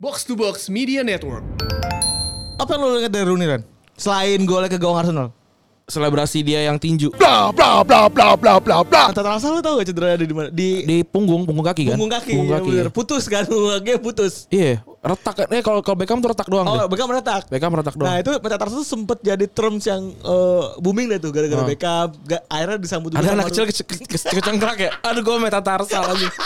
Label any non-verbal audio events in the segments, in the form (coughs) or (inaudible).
Box to Box Media Network. Apa yang lo lihat dari Rooney Ran? Selain golnya ke gawang Arsenal. Selebrasi dia yang tinju Bla bla bla bla bla bla bla. Kata Rasa lo tau gak cedera ada di mana? Di di punggung, punggung kaki kan? punggung kaki. Punggung ya kaki. bener. Putus kan, punggung kaki putus. Iya, retak kan. Eh kalau kalau Beckham tuh retak doang Oh, deh. Beckham retak. Beckham retak doang. Nah itu metatarsal tuh sempet jadi terms yang eh, booming deh tuh gara-gara Oh. Beckham. Ga, akhirnya disambut Ada anak kecil Rooney. ke, ke, ke, kecengkrak ya. (laughs) Aduh gue metatarsal lagi. (laughs)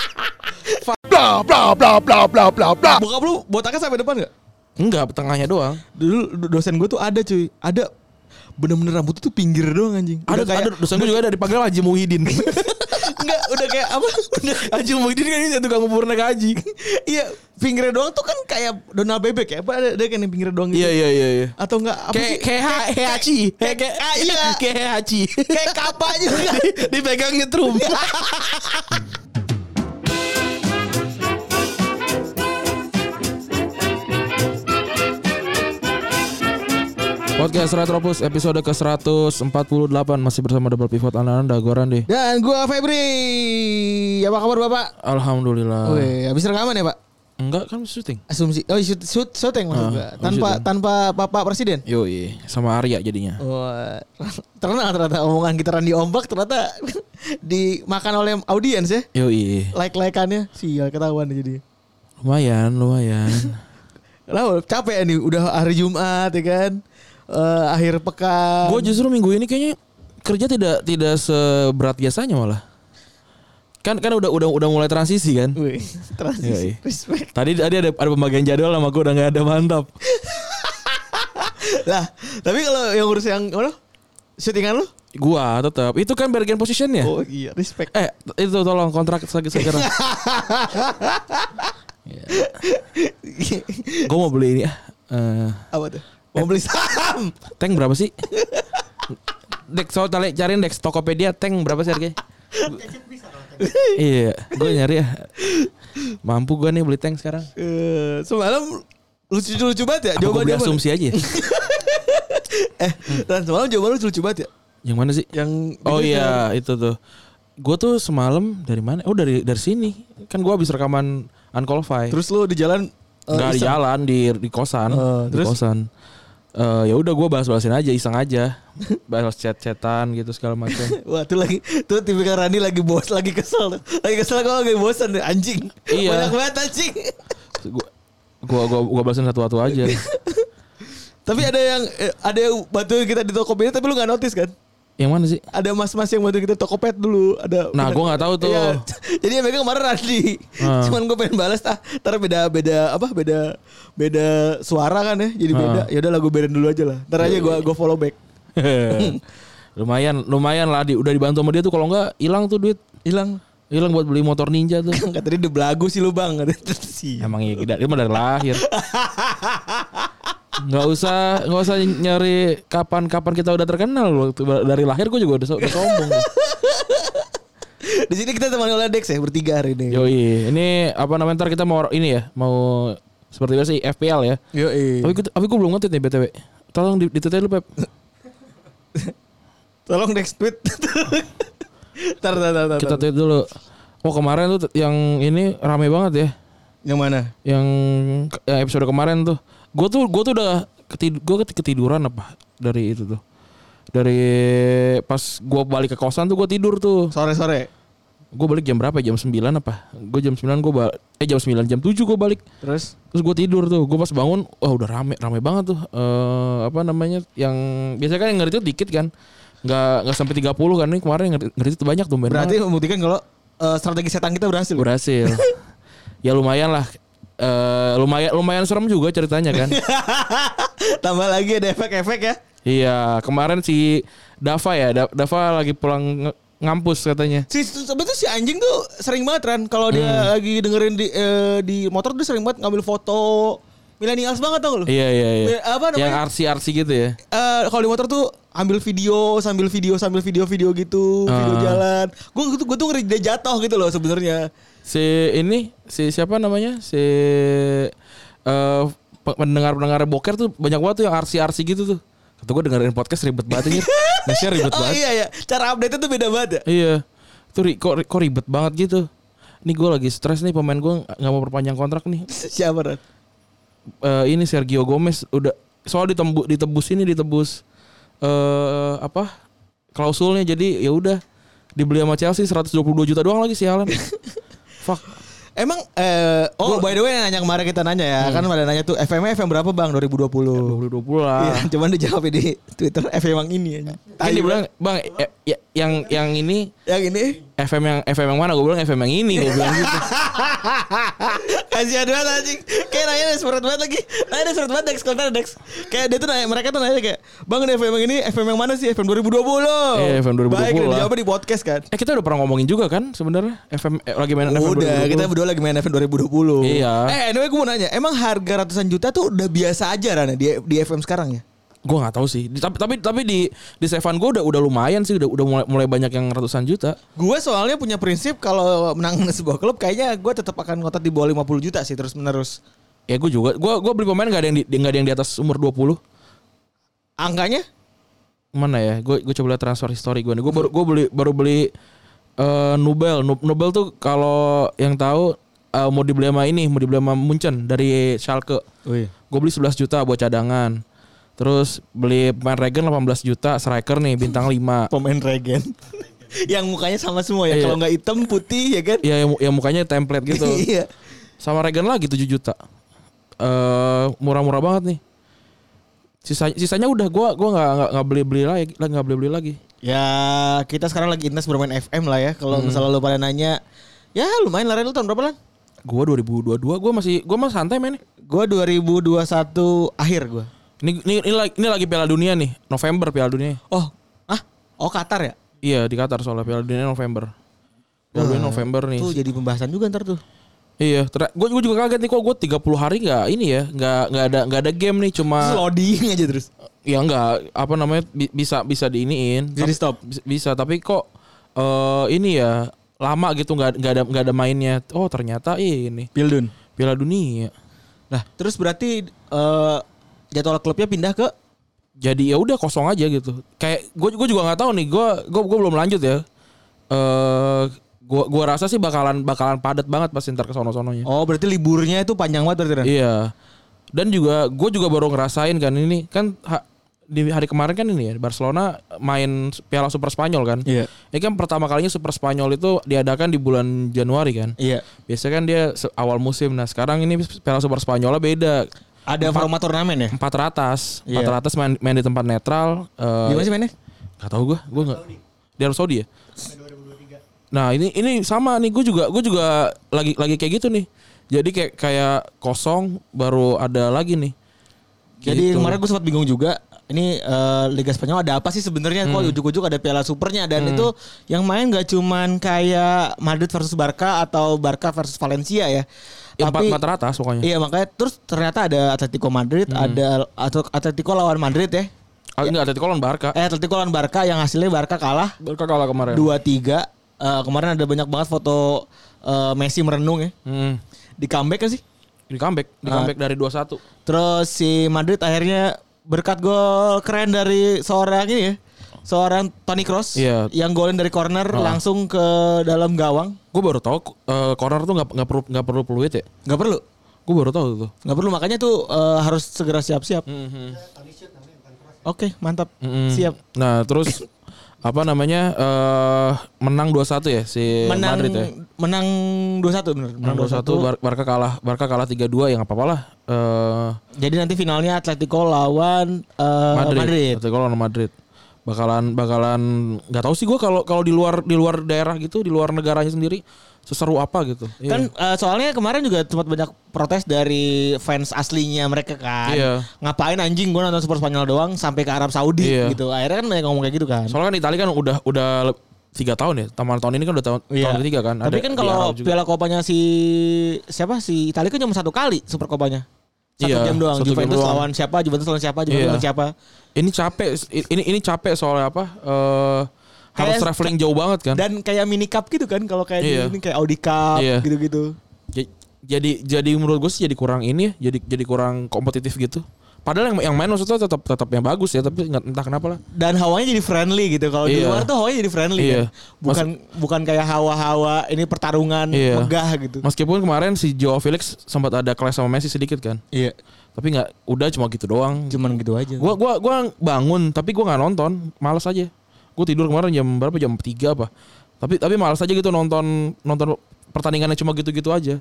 Bla bla bla bla bla bla bla. Bokap lu botaknya sampai depan gak? Enggak, tengahnya doang. Dulu do- dosen gue tuh ada cuy. Ada bener-bener rambut tuh pinggir doang anjing. Ada Udah kayak ada dosen gue juga ada dipanggil Haji Muhyiddin. (laughs) Enggak, udah kayak apa? Udah Haji Muhyiddin kan ini tukang ngubur naik haji. (laughs) Iya, pinggirnya doang tuh kan kayak Donald Bebek ya. Apa ada, ada kan yang pinggirnya doang gitu. Iya iya iya iya. Atau enggak apa Kayak sih? kayak Ha- Heihachi. Kayak kayak iya. Kayak Heihachi. kayak kapa juga. (laughs) Dipegang nyetrum. Podcast Retropus episode ke-148 masih bersama Double Pivot Ananda Goran deh. Dan gua Febri. Apa kabar Bapak? Alhamdulillah. Wih, habis rekaman ya, Pak? Enggak kan syuting. Asumsi. Oh, shoot, shoot, syuting maksud Ah, gua. oh, Tanpa syuting. tanpa Bapak Presiden. Yoi, sama Arya jadinya. Wah, (laughs) terkenal ternyata omongan kita Randi Ombak ternyata (laughs) dimakan oleh audiens ya. Yoi. Like-likeannya sial ketahuan jadi. Lumayan, lumayan. (laughs) Lah capek nih udah hari Jumat ya kan. Eh, akhir pekan. Gue justru minggu ini kayaknya kerja tidak tidak seberat biasanya malah. Kan kan udah udah udah mulai transisi kan. Wih, (laughs) transisi. Yoi. Respect. Tadi tadi ada ada pembagian jadwal sama gue udah nggak ada mantap. (laughs) Lah, tapi kalau yang urus yang apa? Syutingan lu? Gua tetap itu kan bargain positionnya. Oh iya, respect. Eh itu tolong kontrak seg- segera. (laughs) gue mau beli ini ah. Eh, Apa tuh? Mau beli saham. tank berapa sih? Dek so tali cariin Dex Tokopedia tank berapa sih harganya? iya, gue nyari ya. Mampu gue nih beli tank sekarang. Eh, semalam lucu-lucu banget ya Apa gue beli asumsi aja? ya? (laughs) Eh, dan semalam jawaban lu lucu banget ya. Yang mana sih? Yang Oh iya itu tuh. Gue tuh semalam dari mana? Oh dari dari sini. Kan gue habis rekaman Unqualified. Terus lu di jalan eh, Nggak di jalan di di kosan. Eh, di terus? kosan. Eh ya udah gue bahas-bahasin aja, iseng aja. Bahas chat-chatan gitu segala macam. (laughs) Wah tuh lagi tuh tipikal Rani lagi bos lagi kesel lagi kesel kalau lagi bosan deh anjing Iya. banyak banget anjing Gue gua gua balasin satu-satu aja. (laughs) tapi ada yang eh, ada yang bantuin kita di Tokopedia tapi lu nggak notice kan Yang mana sih? ada mas-mas yang bantuin kita Tokopet dulu ada Nah, gua nggak tahu tuh. Iya. (laughs) jadi yang megang kemarin Randi Ah. cuman gue pengen balas ah ntar beda beda apa beda beda suara kan ya jadi beda Ah. ya udah lah gue berein dulu aja lah ntar aja gue gue follow back (laughs) lumayan, lumayan lah di, udah dibantu sama dia tuh kalau nggak hilang tuh duit. hilang Hilang buat beli motor ninja tuh. (laughs) kata dia udah belagu sih lu bang Emang iya mah dari lahir. Nggak usah, nggak usah nyari kapan-kapan kita udah terkenal loh. Dari lahir gue juga udah, udah sombong. Di sini kita teman oleh Dex ya bertiga hari ini. Yoi, ini apa namanya ntar kita mau ini ya, mau seperti biasa sih FPL ya. Yo, Tapi gue, tapi gue belum ngetit nih btw. Tolong di, ditetet lu Pep. (laughs) Tolong Dex tweet. tar, tar, tar, tar, Kita tweet dulu. Oh kemarin tuh yang ini rame banget ya. Yang mana? Yang, yang episode kemarin tuh. Gue tuh gue tuh udah ketid gue ketiduran apa dari itu tuh. Dari pas gue balik ke kosan tuh gue tidur tuh. Sore-sore. Gue balik jam berapa? Jam 9 apa? Gue jam 9 gue balik eh jam 9 jam 7 gue balik. Terus Terus gue tidur tuh, gue pas bangun, wah udah rame, rame banget tuh. eh apa namanya? Yang biasanya kan yang ngerti itu dikit kan, nggak nggak sampai 30 kan? Ini kemarin yang ngerti, ngerti itu banyak tuh. berarti membuktikan kalau eh, strategi setan kita berhasil. berhasil. (laughs) ya lumayan lah. Eh lumayan lumayan serem juga ceritanya kan. (laughs) Tambah lagi ada efek-efek ya. iya kemarin si Dava ya, Da- Dava lagi pulang ngampus katanya. Si sebetulnya si anjing tuh sering banget kan kalau dia Hmm. lagi dengerin di eh, di motor dia sering banget ngambil foto millennials banget tau lu? Iya iya iya. Apa namanya? Yang arsi arsi gitu ya. Eh, kalau di motor tuh ambil video sambil video sambil video-video gitu, video Ah. jalan. Gue tuh gue tuh ngeri dia jatuh gitu loh sebenarnya. Si ini si siapa namanya? Si eh pendengar-pendengar boker tuh banyak banget tuh yang arsi-arsi gitu tuh. Kata gue dengerin podcast ribet banget ini. (laughs) Nge-share ribet Oh banget. iya ya, cara update tuh beda banget ya. Iya. Itu ri- kok, kok ribet banget gitu. Nih gue lagi stres nih pemain gue nggak mau perpanjang kontrak nih. (laughs) Siapa eh, ini Sergio Gomez udah soal ditembus ditebus ini ditebus eh apa klausulnya jadi ya udah dibeli sama Chelsea 122 juta doang lagi si Haaland. (laughs) Fuck. Emang eh oh by the way nanya kemarin kita nanya ya Hmm. kan pada nanya tuh FM FM berapa bang 2020? 2020 lah. Iya, cuman dijawab di Twitter FM yang ini aja. Kan dia bilang, "Bang, eh, ya- yang yang ini yang ini FM yang FM yang mana?" Gue bilang FM yang ini, gue bilang gitu. Kasihan banget anjing Kayak nanya desperate banget lagi Nanya desperate banget Dex Komentar Dex Kayak dia tuh nanya Mereka tuh nanya kayak Bang ini FM yang ini FM yang mana sih FM 2020 Iya, FM 2020 Baik lah. dijawabnya di podcast kan Eh kita udah pernah ngomongin juga kan sebenarnya FM eh, lagi main FM Udah 2020. kita berdua lagi main FM 2020 Iya. Eh anyway gue mau nanya Emang harga ratusan juta tuh udah biasa aja Rana di, di FM sekarang ya Gue nggak tahu sih. Tapi tapi tapi di di Sevan gue udah udah lumayan sih udah udah mulai, mulai banyak yang ratusan juta. Gue soalnya punya prinsip Kalau menang (laughs) sebuah klub Kayaknya gue tetap akan ngotot di bawah 50 juta sih Terus menerus Ya gue juga. Gue gue beli pemain gak ada yang di nggak ada yang di atas umur 20 Angkanya Mana ya? Gue gue coba lihat transfer history gue nih. Gue baru gue beli baru beli eh Nubel. Nu- Nubel tuh kalau yang tahu eh, mau dibeli sama ini, mau dibeli sama Munchen dari Schalke. Oh iya Gue beli 11 juta buat cadangan. Terus beli pemain Regen 18 juta, striker nih bintang 5. (laughs) Pemain regen (laughs) Yang mukanya sama semua ya Iya. Kalau nggak hitam putih ya kan Ya yang, yang mukanya template gitu. (laughs) Iya Sama Regen lagi 7 juta. Eh murah-murah banget nih. Sisanya, sisanya udah gua gua nggak nggak nggak beli beli lagi nggak beli beli lagi. Ya kita sekarang lagi intens bermain FM lah ya. Kalau misalnya lu pada nanya, ya lumayan lah lu tahun berapa lan? Gua 2022 gua masih gua masih santai men. Gue 2021 akhir gue. Ini, ini ini lagi ini lagi Piala Dunia nih, November Piala Dunia. Oh, ah, oh Qatar ya? Iya di Qatar soalnya Piala Dunia November. Piala Dunia November nih. Tuh jadi pembahasan juga ntar tuh. Iya, gue gue juga kaget nih kok gue 30 hari nggak ini ya, nggak nggak ada nggak ada game nih cuma loading aja terus. ya nggak apa namanya bi- bisa bisa diiniin. Bisa di stop. Bisa, tapi kok eh ini ya lama gitu nggak nggak ada nggak ada mainnya. Oh ternyata ini Pildun. Piala Dunia. Nah, terus berarti eh jadwal klubnya pindah ke Jadi ya udah kosong aja gitu. Kayak gue gue juga nggak tahu nih. Gue gue gue belum lanjut ya. Eh gue gua rasa sih bakalan bakalan padat banget pas ntar ke sono-sononya. Oh, berarti liburnya itu panjang banget berarti? Iya. Dan juga gue juga baru ngerasain kan ini kan ha- di hari kemarin kan ini ya Barcelona main Piala Super Spanyol kan. Iya. Ini kan pertama kalinya Super Spanyol itu diadakan di bulan Januari kan. Iya. Biasanya kan dia awal musim. Nah sekarang ini Piala Super Spanyolnya beda. Ada format turnamen ya? Empat ratas, Iya. empat ratas main, main di tempat netral. Eh, Gimana sih mainnya? Gak tau gue, gue nggak. Di Arab Saudi ya. Nah ini ini sama nih, gue juga gue juga lagi lagi kayak gitu nih. Jadi kayak kayak kosong baru ada lagi nih. Jadi Gitu. kemarin gue sempat bingung juga. Ini eh, Liga Spanyol ada apa sih sebenarnya? Kok ujuk-ujuk ada Piala Supernya dan itu yang main gak cuman kayak Madrid versus Barca atau Barca versus Valencia ya. Ya, empat Tapi empat pokoknya. iya makanya terus ternyata ada Atletico Madrid, ada atau Atletico lawan Madrid ya. Ah, enggak Atletico lawan Barca. Eh Atletico lawan Barca yang hasilnya Barca kalah Barca kalah kemarin. 2-3. Eh, kemarin ada banyak banget foto eh, Messi merenung ya. Hmm. Di comeback kan sih? Di comeback, di Ah. comeback dari 2-1. Terus si Madrid akhirnya berkat gol keren dari seorang ini ya. Seorang Toni Kroos Iya. yang golin dari corner langsung ke dalam gawang. Gue baru tahu eh, corner tuh nggak nggak perlu nggak perlu peluit ya. Nggak perlu. Gue baru tahu tuh. Nggak perlu makanya tuh eh, harus segera siap-siap. Mhm. Oke, mantap. Mm-mm. Siap. Nah terus (coughs) apa namanya eh menang 2-1 ya si Menang Madrid ya. menang 2-1 bener. Menang 2-1 Bar- Barca kalah Barca kalah 3-2 yang apa-apa lah. Eh Jadi nanti finalnya Atletico lawan eh, Madrid. Madrid. Atletico lawan Madrid. Bakalan bakalan nggak tahu sih gue kalau kalau di luar di luar daerah gitu, di luar negaranya sendiri seseru apa gitu. Kan eh, soalnya kemarin juga sempat banyak protes dari fans aslinya mereka kan. Iya. Ngapain anjing gue nonton Super Spanyol doang sampai ke Arab Saudi Iya. gitu. Akhirnya kan banyak ngomong kayak gitu kan. Soalnya kan Italia kan udah udah tiga tahun ya. Taman tahun ini kan udah tahun, Iya. tahun ketiga kan. Tapi Ada kan kalau. Piala Kopanya si siapa si Italia kan cuma satu kali Super Kopanya. Satu Iya, game doang. satu Juventus doang. lawan siapa? Juventus lawan siapa? Juventus Iya. lawan siapa? ini capek ini ini capek soalnya apa? Eh harus traveling jauh banget kan. Dan kayak mini cup gitu kan kalau kayak Iya. ini kayak Audi Cup Iya. gitu-gitu. Ja- jadi jadi menurut gue sih jadi kurang ini ya jadi jadi kurang kompetitif gitu Padahal yang yang main maksudnya tetap tetap yang bagus ya, tapi nggak entah kenapa lah. Dan hawanya jadi friendly gitu. Kalau di Iya. luar tuh hawanya jadi friendly Iya. kan. Bukan bukan kayak hawa-hawa ini pertarungan Iya. megah gitu. Meskipun kemarin si Joao Felix sempat ada clash sama Messi sedikit kan. Iya. Tapi nggak udah cuma gitu doang. Cuman gitu aja. Gua gua gua bangun tapi gua nggak nonton, malas aja. Gua tidur kemarin jam berapa? Jam 3 apa. Tapi tapi malas aja gitu nonton nonton pertandingannya cuma gitu-gitu aja.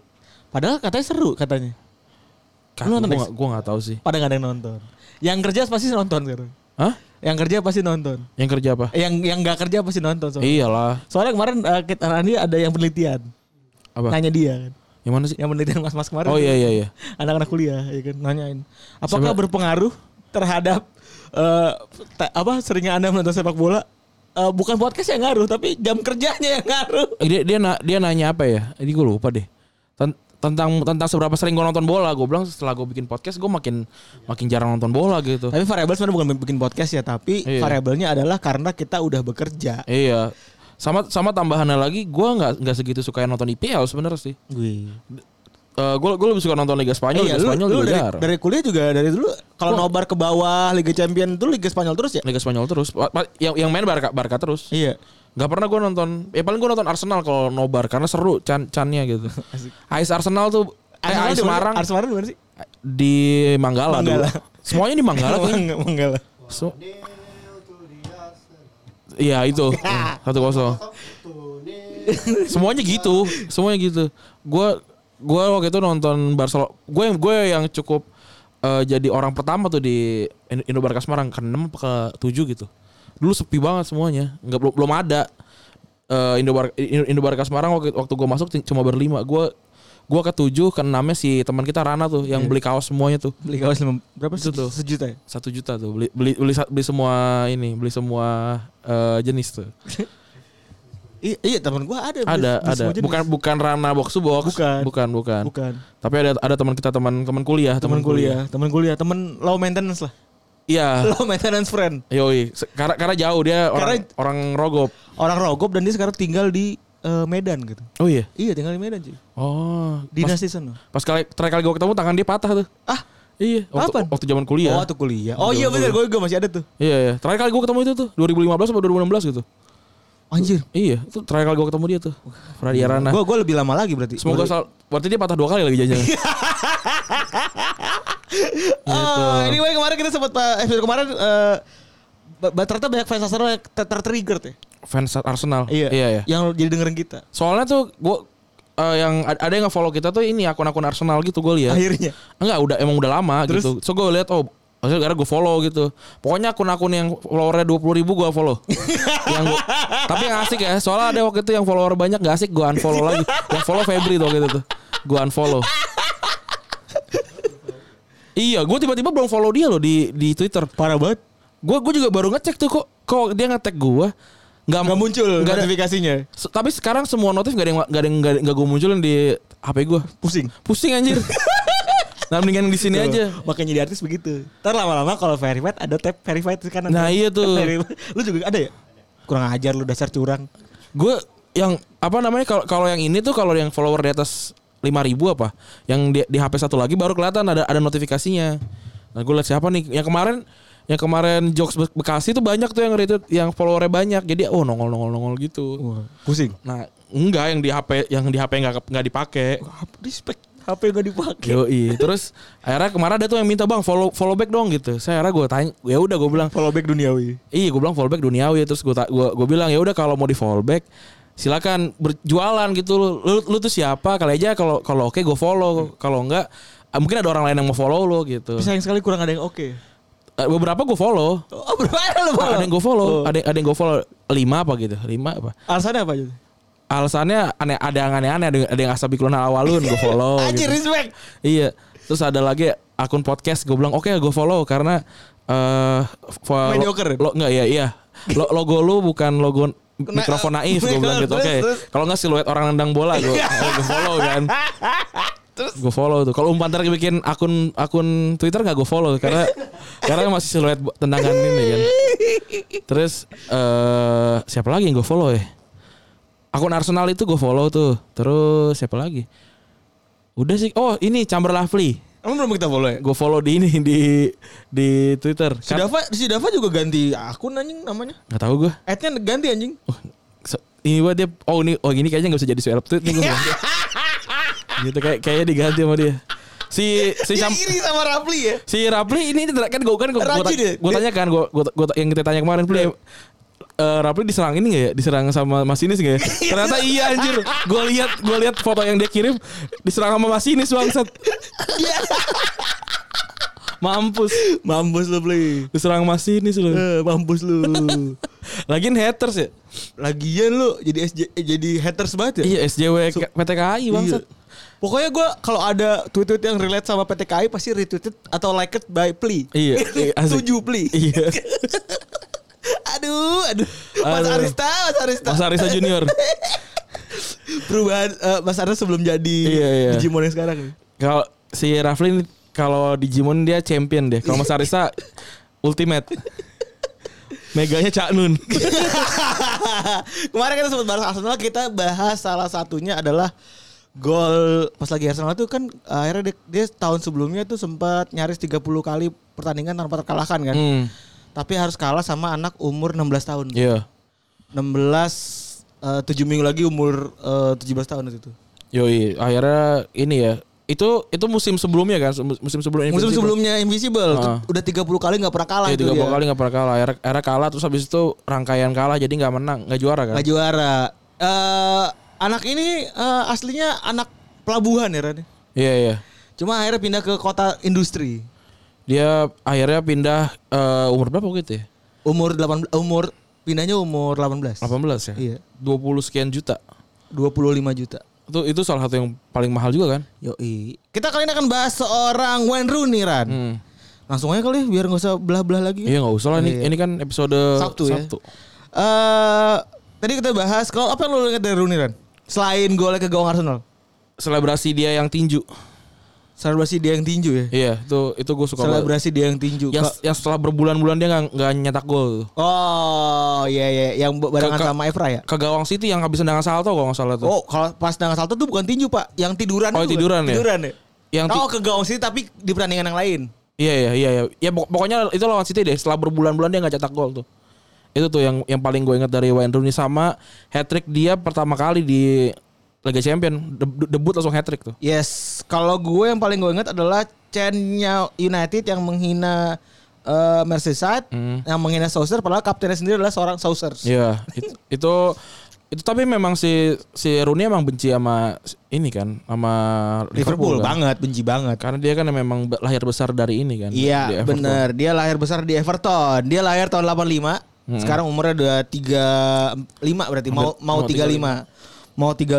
Padahal katanya seru katanya. Kak, Lu nonton, gua, gua nggak tahu sih. Pada nggak ada yang nonton. Yang kerja pasti nonton sekarang. Hah? Yang kerja pasti nonton. Yang kerja apa? Yang yang nggak kerja pasti nonton. Soalnya, Iyalah. soalnya kemarin eh, kita Rani ada yang penelitian. Apa? Nanya dia kan. Yang mana sih? Yang penelitian mas-mas kemarin. Oh iya iya iya. Anak-anak kuliah ya kan nanyain. Apakah Sama- berpengaruh terhadap eh te- apa seringnya Anda menonton sepak bola? Eh, bukan podcast yang ngaruh tapi jam kerjanya yang ngaruh. Dia dia na- dia nanya apa ya? Ini gue lupa deh. Ten- tentang tentang seberapa sering gue nonton bola. Gue bilang setelah gue bikin podcast gue makin makin jarang nonton bola gitu. Tapi variabel sebenarnya bukan bikin podcast ya, tapi Iya. variabelnya adalah karena kita udah bekerja. Iya. Sama sama tambahannya lagi gue nggak nggak segitu suka yang nonton IPL sebenarnya sih. Gue. gue gue lebih suka nonton Liga Spanyol. iya, Liga Spanyol lu juga dari, dari kuliah juga dari dulu kalau nobar ke bawah Liga Champion itu Liga Spanyol terus ya? Liga Spanyol terus. Yang yang main Barca Barca terus. Iya. Gak pernah gue nonton. Ya paling gue nonton Arsenal kalau nobar karena seru can cannya gitu. (laughs) AS Arsenal tuh eh, Arsenal di mana? Semarang Arsenal di mana sih? di Manggala, Manggala. dulu. Semuanya di Manggala enggak lah. So- Iya itu (laughs) satu kosong. Semuanya gitu, semuanya gitu. Gue gue waktu itu nonton Barcelona. Gue gue yang cukup eh, jadi orang pertama tuh di Indo- Indo Barca Semarang ke 6 apa ke 7 gitu. Dulu sepi banget semuanya, nggak belum belum ada eh, Indo Barca Indo, Indo Barca Semarang waktu waktu gue masuk cuma berlima. Gue gue ke 7 ke 6 si teman kita Rana tuh yang beli kaos semuanya tuh. Beli kaos lima, berapa Itu sih? tuh. Sejuta ya? satu juta tuh beli beli beli, beli semua ini beli semua eh, jenis tuh (laughs) Iya, iya teman gua ada. beli- ada beli ada jenis. bukan bukan Rana box to box Bukan. bukan bukan, bukan. tapi ada ada teman kita teman teman kuliah Teman kuliah, teman kuliah, teman low maintenance lah. Iya Low maintenance friend. yoi karena karena jauh dia orang Karena- orang rogop Orang Rogop dan dia sekarang tinggal di eh, Medan gitu. oh iya Iya, tinggal di Medan cuy. oh Dinas pas, di sana. pas kali terakhir kali gue ketemu tangan dia patah tuh Ah, iya waktu, Kapan? waktu zaman kuliah Oh, waktu kuliah. Oh iya benar, gue masih ada tuh. iya iya terakhir kali gue ketemu itu tuh 2015 atau 2016 gitu Anjir. iya itu terakhir kali gue ketemu dia tuh Pradia Rana Gue gue lebih lama lagi berarti. semoga sal berarti dia patah dua kali lagi jajan (laughs) Oh, (laughs) anyway kemarin kita sempat eh, episode kemarin eh ba- ternyata banyak fans Arsenal yang ter- ter-trigger tuh. fans Arsenal Iya. iya iya Yang jadi dengerin kita. Soalnya tuh gua eh, yang ad- ada yang nge-follow kita tuh ini akun-akun Arsenal gitu gue lihat. Akhirnya. Enggak, udah emang udah lama Terus? gitu. So gue lihat oh maksudnya gara gue follow gitu. Pokoknya akun-akun yang followernya 20 ribu gue follow. (laughs) yang gua, tapi yang asik ya. Soalnya ada waktu itu yang follower banyak gak asik gue unfollow lagi. Yang follow Febri tuh gitu tuh. Gue unfollow. Iya, gue tiba-tiba belum follow dia loh di di Twitter. Parah banget. Gue gue juga baru ngecek tuh kok kok dia nge-tag gue. Nggak, Gak muncul ada, notifikasinya. Se- tapi sekarang semua notif gak ada yang gak ada yang gak, gak gue munculin di HP gue. Pusing. Pusing anjir. (laughs) nah mendingan di sini aja. Makanya jadi artis begitu. Ntar lama-lama kalau verified ada tab verified di kanan. Nah, iya tuh. (laughs) Lu juga ada ya? Kurang ajar lu dasar curang. Gue yang apa namanya kalau kalau yang ini tuh kalau yang follower di atas 5000 apa? Yang di, di HP satu lagi baru kelihatan ada ada notifikasinya. Nah, gue lihat siapa nih? Yang kemarin yang kemarin jokes Be- Bekasi tuh banyak tuh yang retweet yang followernya banyak. Jadi oh nongol nongol nongol gitu. Wah, pusing. Nah, enggak yang di HP yang di HP nggak nggak dipakai. Respect. HP gak dipakai. Yoi. Terus akhirnya kemarin ada tuh yang minta bang follow follow back dong gitu. Saya akhirnya gue tanya, ya udah gue bilang, Follow back duniawi. iya gue bilang follow back duniawi. Terus gue gue gue bilang ya udah kalau mau di follow back silakan berjualan gitu lu, lu, lu tuh siapa kali aja kalau kalau oke gue follow kalau enggak ah, mungkin ada orang lain yang mau follow lo gitu Tapi sayang sekali kurang ada yang oke. Eh, beberapa gue follow Oh, berapa ada lu follow? ada yang gue follow Oh. ada ada yang gue follow lima apa gitu lima apa Alasannya apa aja? alasannya aneh ada yang aneh-aneh ada, ada yang asabikulun awalun gue follow (laughs) Anjir gitu. respect. Iya. Terus ada lagi akun podcast gue bilang oke gue follow karena eh fo- Mediocre. Lo, enggak ya iya. Lo, logo lu bukan logo mikrofon naif gue bilang gitu. Oke. terus. Kalau enggak siluet orang nendang bola gue (laughs) gue follow kan. Gue follow tuh. Kalau umpan ntar bikin akun akun Twitter nggak gue follow karena karena masih siluet tendangan ini kan. Terus eh siapa lagi yang gue follow ya? Akun Arsenal itu gue follow tuh. Terus siapa lagi? Udah sih. Oh ini Chamber Lovely. Emang belum kita follow ya? Gue follow di ini di di Twitter. Si Dava, si Dava juga ganti akun anjing namanya. Gak tahu gue. Ad-nya ganti anjing. Oh, so- ini buat dia. Oh ini oh ini kayaknya nggak bisa jadi swap tweet nih gue. (laughs) gitu kayak kayaknya diganti sama dia. Si si Sam, iri sama Rapli ya. si Rapli ini kan gue kan gue tanya kan gue gue yang kita tanya kemarin Pli eh Rapli diserang ini gak ya? Diserang sama Masinis gak ya? (laughs) Ternyata iya anjir. Gue lihat gue lihat foto yang dia kirim diserang sama Masinis bangsat. Mampus. Mampus lu, Pli. Diserang Masinis lu. Eh, mampus lu. (laughs) Lagian haters ya? Lagian lu jadi SJ, eh, jadi haters banget ya? Iya SJW K- PTKI bangsat. Iya. Pokoknya gue kalau ada tweet-tweet yang relate sama PTKI pasti retweeted atau liked by Pli. Iya, (laughs) iya. Setuju Pli. Iya. Aduh, aduh. Mas Aduh. Arista, Mas Arista. Mas Arisa Junior. (laughs) Perubahan eh, Mas Arista sebelum jadi Iya, iya. Digimon yang sekarang. Kalau si Rafli ini kalau di Jimon dia champion deh. Kalau Mas Arisa (laughs) ultimate. Meganya Cak Nun. (laughs) Kemarin kita sempat bahas Arsenal, kita bahas salah satunya adalah gol pas lagi Arsenal itu kan akhirnya dia, dia tahun sebelumnya tuh sempat nyaris 30 kali pertandingan tanpa terkalahkan kan. Hmm. Tapi harus kalah sama anak umur 16 tahun. Iya. 16 eh, 7 minggu lagi umur eh, 17 tahun itu. Yoi, akhirnya ini ya. Itu itu musim sebelumnya kan, musim sebelumnya. Musim Invincible. sebelumnya Invisible Ah. udah 30 kali nggak pernah kalah Iya, itu tiga dia. kali nggak pernah kalah. Akhirnya, akhirnya kalah terus habis itu rangkaian kalah jadi nggak menang, nggak juara kan? Nggak juara. Eh anak ini eh, aslinya anak pelabuhan ya Ran. Iya iya. Cuma akhirnya pindah ke kota industri. Dia akhirnya pindah eh, umur berapa gitu ya? Umur 18 umur pindahnya umur 18. 18 ya? Iya. 20 sekian juta. 25 juta. Itu itu salah satu yang paling mahal juga kan? Yoi. Kita kali ini akan bahas seorang Wayne Rooney Ran. Hmm. Langsung aja kali biar nggak usah belah-belah lagi. Iya nggak usah lah ini Iya. ini kan episode Sabtu, ya. Eh tadi kita bahas kalau apa yang lo lihat dari Rooney Ran? Selain golnya ke gawang Arsenal. Selebrasi dia yang tinju. Selebrasi dia yang tinju ya. Iya itu itu gue suka banget. Selebrasi dia yang tinju. Yang yang setelah berbulan-bulan dia nggak nggak nyetak gol. Oh iya iya yang barengan Ke- ke- sama Evra ya. Ke gawang City yang habis tendangan salto kalau nggak salah tuh. Oh kalau pas dengan salto tuh bukan tinju pak, yang tiduran. Oh, itu, tiduran ya? Tiduran ya. Yang oh ke gawang sini tapi di pertandingan yang lain. Iya iya iya iya. Ya pok- pokoknya itu lawan City deh. Setelah berbulan-bulan dia nggak cetak gol tuh. Itu tuh yang yang paling gue ingat dari Wayne Rooney sama hat trick dia pertama kali di Liga Champion De- debut langsung hat trick tuh. Yes, kalau gue yang paling gue ingat adalah chantnya United yang menghina eh, Merseyside, Hmm. yang menghina Souser, padahal kaptennya sendiri adalah seorang Souser. Iya, it- (laughs) itu itu tapi memang si si Rooney emang benci sama ini kan, sama Liverpool, Liverpool, kan. banget, benci banget. Karena dia kan memang lahir besar dari ini kan. Iya, bener. Dia lahir besar di Everton. Dia lahir tahun 85. Hmm. Sekarang umurnya udah 35 berarti mau Hampir- mau mau 35. Mau 35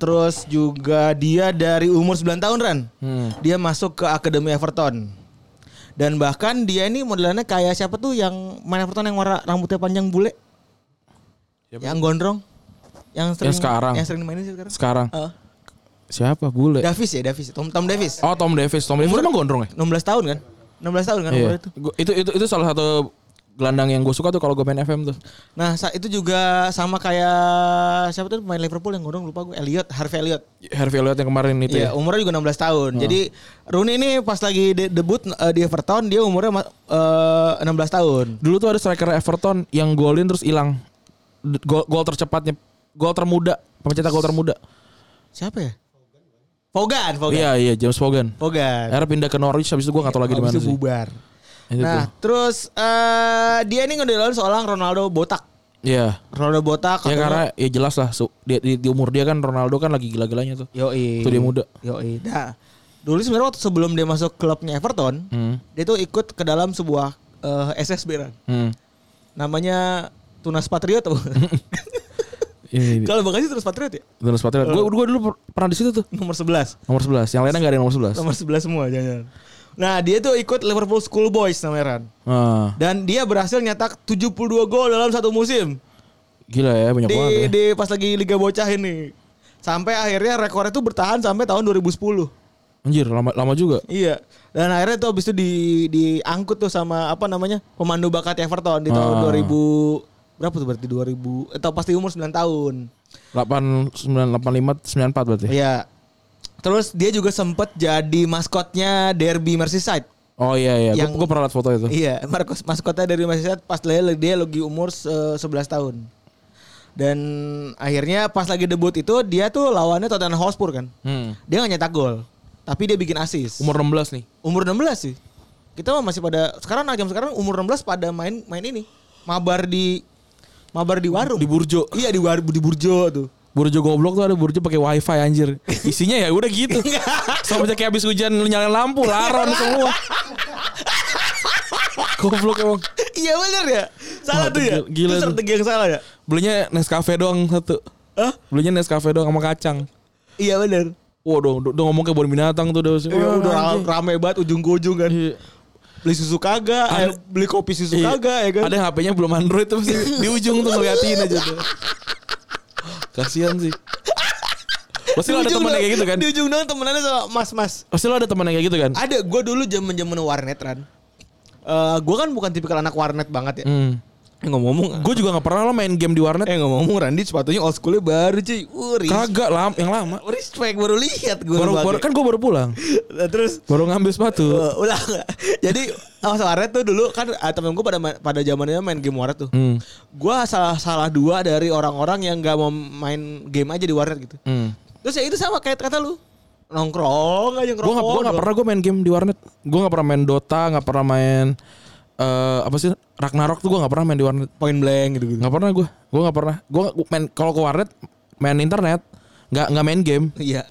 terus juga dia dari umur 9 tahun Ran. Hmm. Dia masuk ke Akademi Everton. Dan bahkan dia ini modelannya kayak siapa tuh yang main Everton yang warna rambutnya panjang bule? Siapa? Yang gondrong? Yang sering sekarang. Yang sering mainin sekarang? Sekarang Eh, siapa bule? Davis ya, Davis. Tom, Tom Davis. Oh Tom Davis, Tom Davis emang gondrong ya? 16 tahun kan? 16 tahun kan Iya. umur itu. Itu itu itu salah satu gelandang yang gue suka tuh kalau gue main FM tuh. Nah, itu juga sama kayak siapa tuh pemain Liverpool yang gondrong lupa gue, Elliot, Harvey Elliot. Harvey Elliott yang kemarin itu Iya, ya. umurnya juga 16 tahun. Jadi Rooney ini pas lagi de- debut eh, di Everton dia umurnya ma- eh, 16 tahun. Dulu tuh ada striker Everton yang golin terus hilang. Gol, gol tercepatnya, gol termuda, pencetak gol termuda. Siapa ya? Fogan, Fogan. Iya iya James Vaughan. Fogan. Akhirnya pindah ke Norwich habis itu gue gak tau lagi di mana itu sih. bubar. Itu Nah, tuh. terus eh dia ini ngedelain seorang Ronaldo botak. Iya. Ronaldo botak Ya karena ya jelas lah su- di, di, di umur dia kan Ronaldo kan lagi gila-gilanya tuh. Yoi. Waktu dia muda. Yoi. Nah, dulu sebenarnya waktu sebelum dia masuk klubnya Everton, Hmm. dia tuh ikut ke dalam sebuah eh, SSB kan. Hmm. Namanya Tunas Patriot apa? (laughs) Ini Kalau Bekasi Tunas Patriot ya? Tunas Patriot. Gue gua dulu per- pernah di situ tuh. Nomor 11. Nomor 11. Yang lainnya gak ada yang nomor 11. Nomor 11 semua jangan. Nah, dia tuh ikut Liverpool School Boys namanya Ran. Ah, Dan dia berhasil nyetak 72 gol dalam satu musim. gila ya banyak Di, banget ya. di pas lagi Liga Bocah ini. Sampai akhirnya rekornya tuh bertahan sampai tahun 2010. Anjir lama lama juga. Iya. Dan akhirnya tuh habis itu di diangkut tuh sama apa namanya? pemandu bakat Everton di tahun Ah. 2000 berapa tuh berarti 2000 atau pasti umur 9 tahun. 8 9 85 94 berarti. Iya. Terus dia juga sempet jadi maskotnya Derby Merseyside. Oh iya iya, Yang- gue pernah liat foto itu. Iya, Marcos maskotnya dari Merseyside pas dia, dia lagi umur se- 11 tahun. Dan akhirnya pas lagi debut itu dia tuh lawannya Tottenham Hotspur kan. Hmm. Dia gak nyetak gol, tapi dia bikin assist. Umur 16 nih. umur 16 sih. Kita mah masih pada sekarang jam sekarang umur 16 pada main main ini. Mabar di mabar di warung. Di Burjo. Iya di war, di Burjo tuh. Burjo goblok tuh ada Burjo pakai wifi anjir. Isinya ya udah gitu. (laughs) Sama aja kayak habis hujan lu nyalain lampu, laron semua. goblok emang. iya bener ya. Salah Wah, tuh ya. gila- Itu strategi yang salah ya. Belinya Nescafe doang satu. Hah? Belinya Nescafe doang sama kacang. Iya bener. Waduh, udah, udah ngomong kayak bon binatang tuh udah. Iya, udah rame banget ujung ke ujung kan. Iya. Beli susu kagak, eh, beli kopi susu Iya. kagak ya kan. Ada HP-nya belum Android tuh di ujung tuh ngeliatin aja tuh. (laughs) Kasihan sih. Pasti lo ada doang- kayak gitu kan? Di ujung dong temenannya sama mas-mas. Pasti lo ada teman kayak gitu kan? Ada, gue dulu zaman zaman warnet kan. Eh gue kan bukan tipikal anak warnet banget ya. Hmm. Eh, ngomong-ngomong, Gue juga gak pernah lo main game di warnet. Eh ngomong-ngomong Randy sepatunya old schoolnya baru cuy. Uh, Kagak lam, yang lama. respect baru lihat gue. Baru, baru kan gue baru pulang. terus Baru ngambil sepatu. uh, ulah nggak? (laughs) Jadi oh, warnet tuh dulu kan uh, temen gue pada pada zamannya main game warnet tuh. Hmm. Gue salah salah dua dari orang-orang yang gak mau main game aja di warnet gitu. Hmm. Terus ya itu sama kayak kata lu nongkrong aja Gue ngerokok. gak, gua gak pernah gue main game di warnet. Gue gak pernah main Dota, gak pernah main eh apa sih Ragnarok tuh gue gak pernah main di warnet. point blank gitu gitu. Gak pernah gue. Gue gak pernah. Gue main kalau ke warnet main internet, nggak nggak main game. Iya,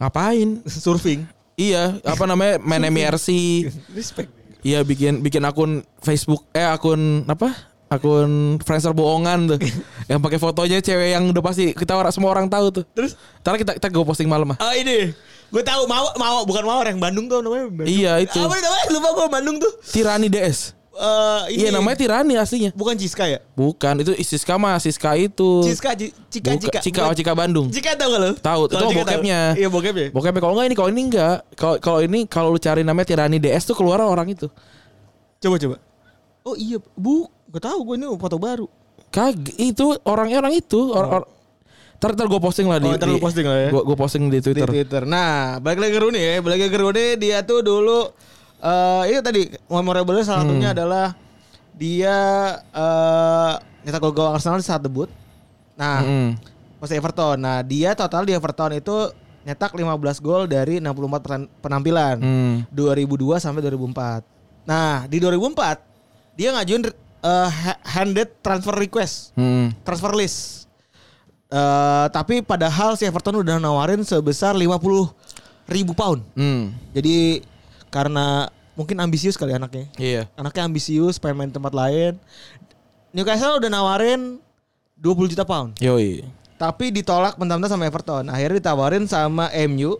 Ngapain? (laughs) surfing. Iya, apa namanya main MRC. (laughs) Respect. Iya bikin bikin akun Facebook eh akun apa? Akun Friendster bohongan tuh. (laughs) yang pakai fotonya cewek yang udah pasti kita orang semua orang tahu tuh. Terus Ntar kita kita gue posting malam ah. Ah ini, gue tahu mau mau bukan mawar yang Bandung tuh namanya. Bandung. Iya, itu. Apa namanya? Lupa gue Bandung tuh. Tirani DS. Eh ini Iya namanya Tirani aslinya. bukan Ciska ya? Bukan, itu Siska mah Siska itu. Ciska, Ci- Cika, Buka- Cika. Cika, oh, Cika Bandung. Cika tau gak lo? Tahu, itu Kalau Cika tahu. bokepnya. Iya bokepnya. Bokepnya kalau enggak ini kalau ini enggak. Kalau kalau ini kalau lu cari namanya Tirani DS tuh keluar orang itu. Coba coba. Oh iya, bu, gue tahu gue ini foto baru. Kag itu orangnya orang itu. Orang, or- Ntar, ntar gue posting lah di Oh, ntar di- posting lah ya. Gue posting di Di Twitter. Twitter. Nah, balik lagi ke Rooney ya. Balik lagi ke Rooney, dia tuh dulu eh itu tadi memorable salah Hmm. satunya adalah dia eh nyetak gol gol Arsenal saat debut. Nah, Mm-mm. pas Everton. Nah, dia total di Everton itu nyetak 15 gol dari 64 pen- penampilan. Hmm. 2002 sampai 2004. Nah, di 2004 dia ngajuin eh, ha- handed transfer request, Hmm. transfer list. Eh, tapi padahal si Everton udah nawarin sebesar 50 ribu pound. Hmm. Jadi karena mungkin ambisius kali anaknya. Iya. Anaknya ambisius, pengen main tempat lain. Newcastle udah nawarin 20 juta pound. Yoi. Tapi ditolak mentah-mentah sama Everton. Akhirnya ditawarin sama MU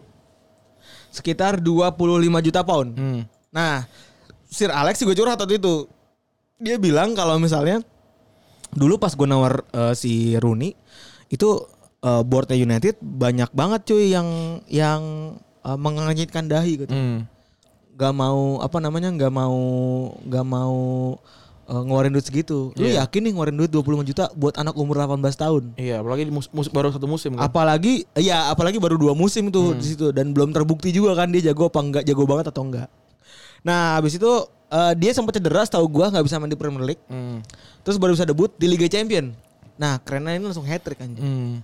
sekitar 25 juta pound. Hmm. Nah, Sir Alex juga curhat waktu itu. Dia bilang kalau misalnya dulu pas gue nawar eh, si Rooney itu eh, boardnya United banyak banget cuy yang yang eh, mengangitkan dahi gitu. Hmm. Gak mau apa namanya nggak mau nggak mau eh, ngeluarin duit segitu. Lu Iya. yakin nih ngeluarin duit 25 juta buat anak umur 18 tahun? Iya, apalagi mus- mus- baru satu musim kan. Apalagi ya apalagi baru dua musim tuh di situ dan belum terbukti juga kan dia jago apa enggak, jago banget atau enggak. Nah, habis itu eh, dia sempat cedera tahu gua nggak bisa main di Premier League. Hmm. Terus baru bisa debut di Liga Champion. Nah, kerennya ini langsung hat trick anjing. Hmm.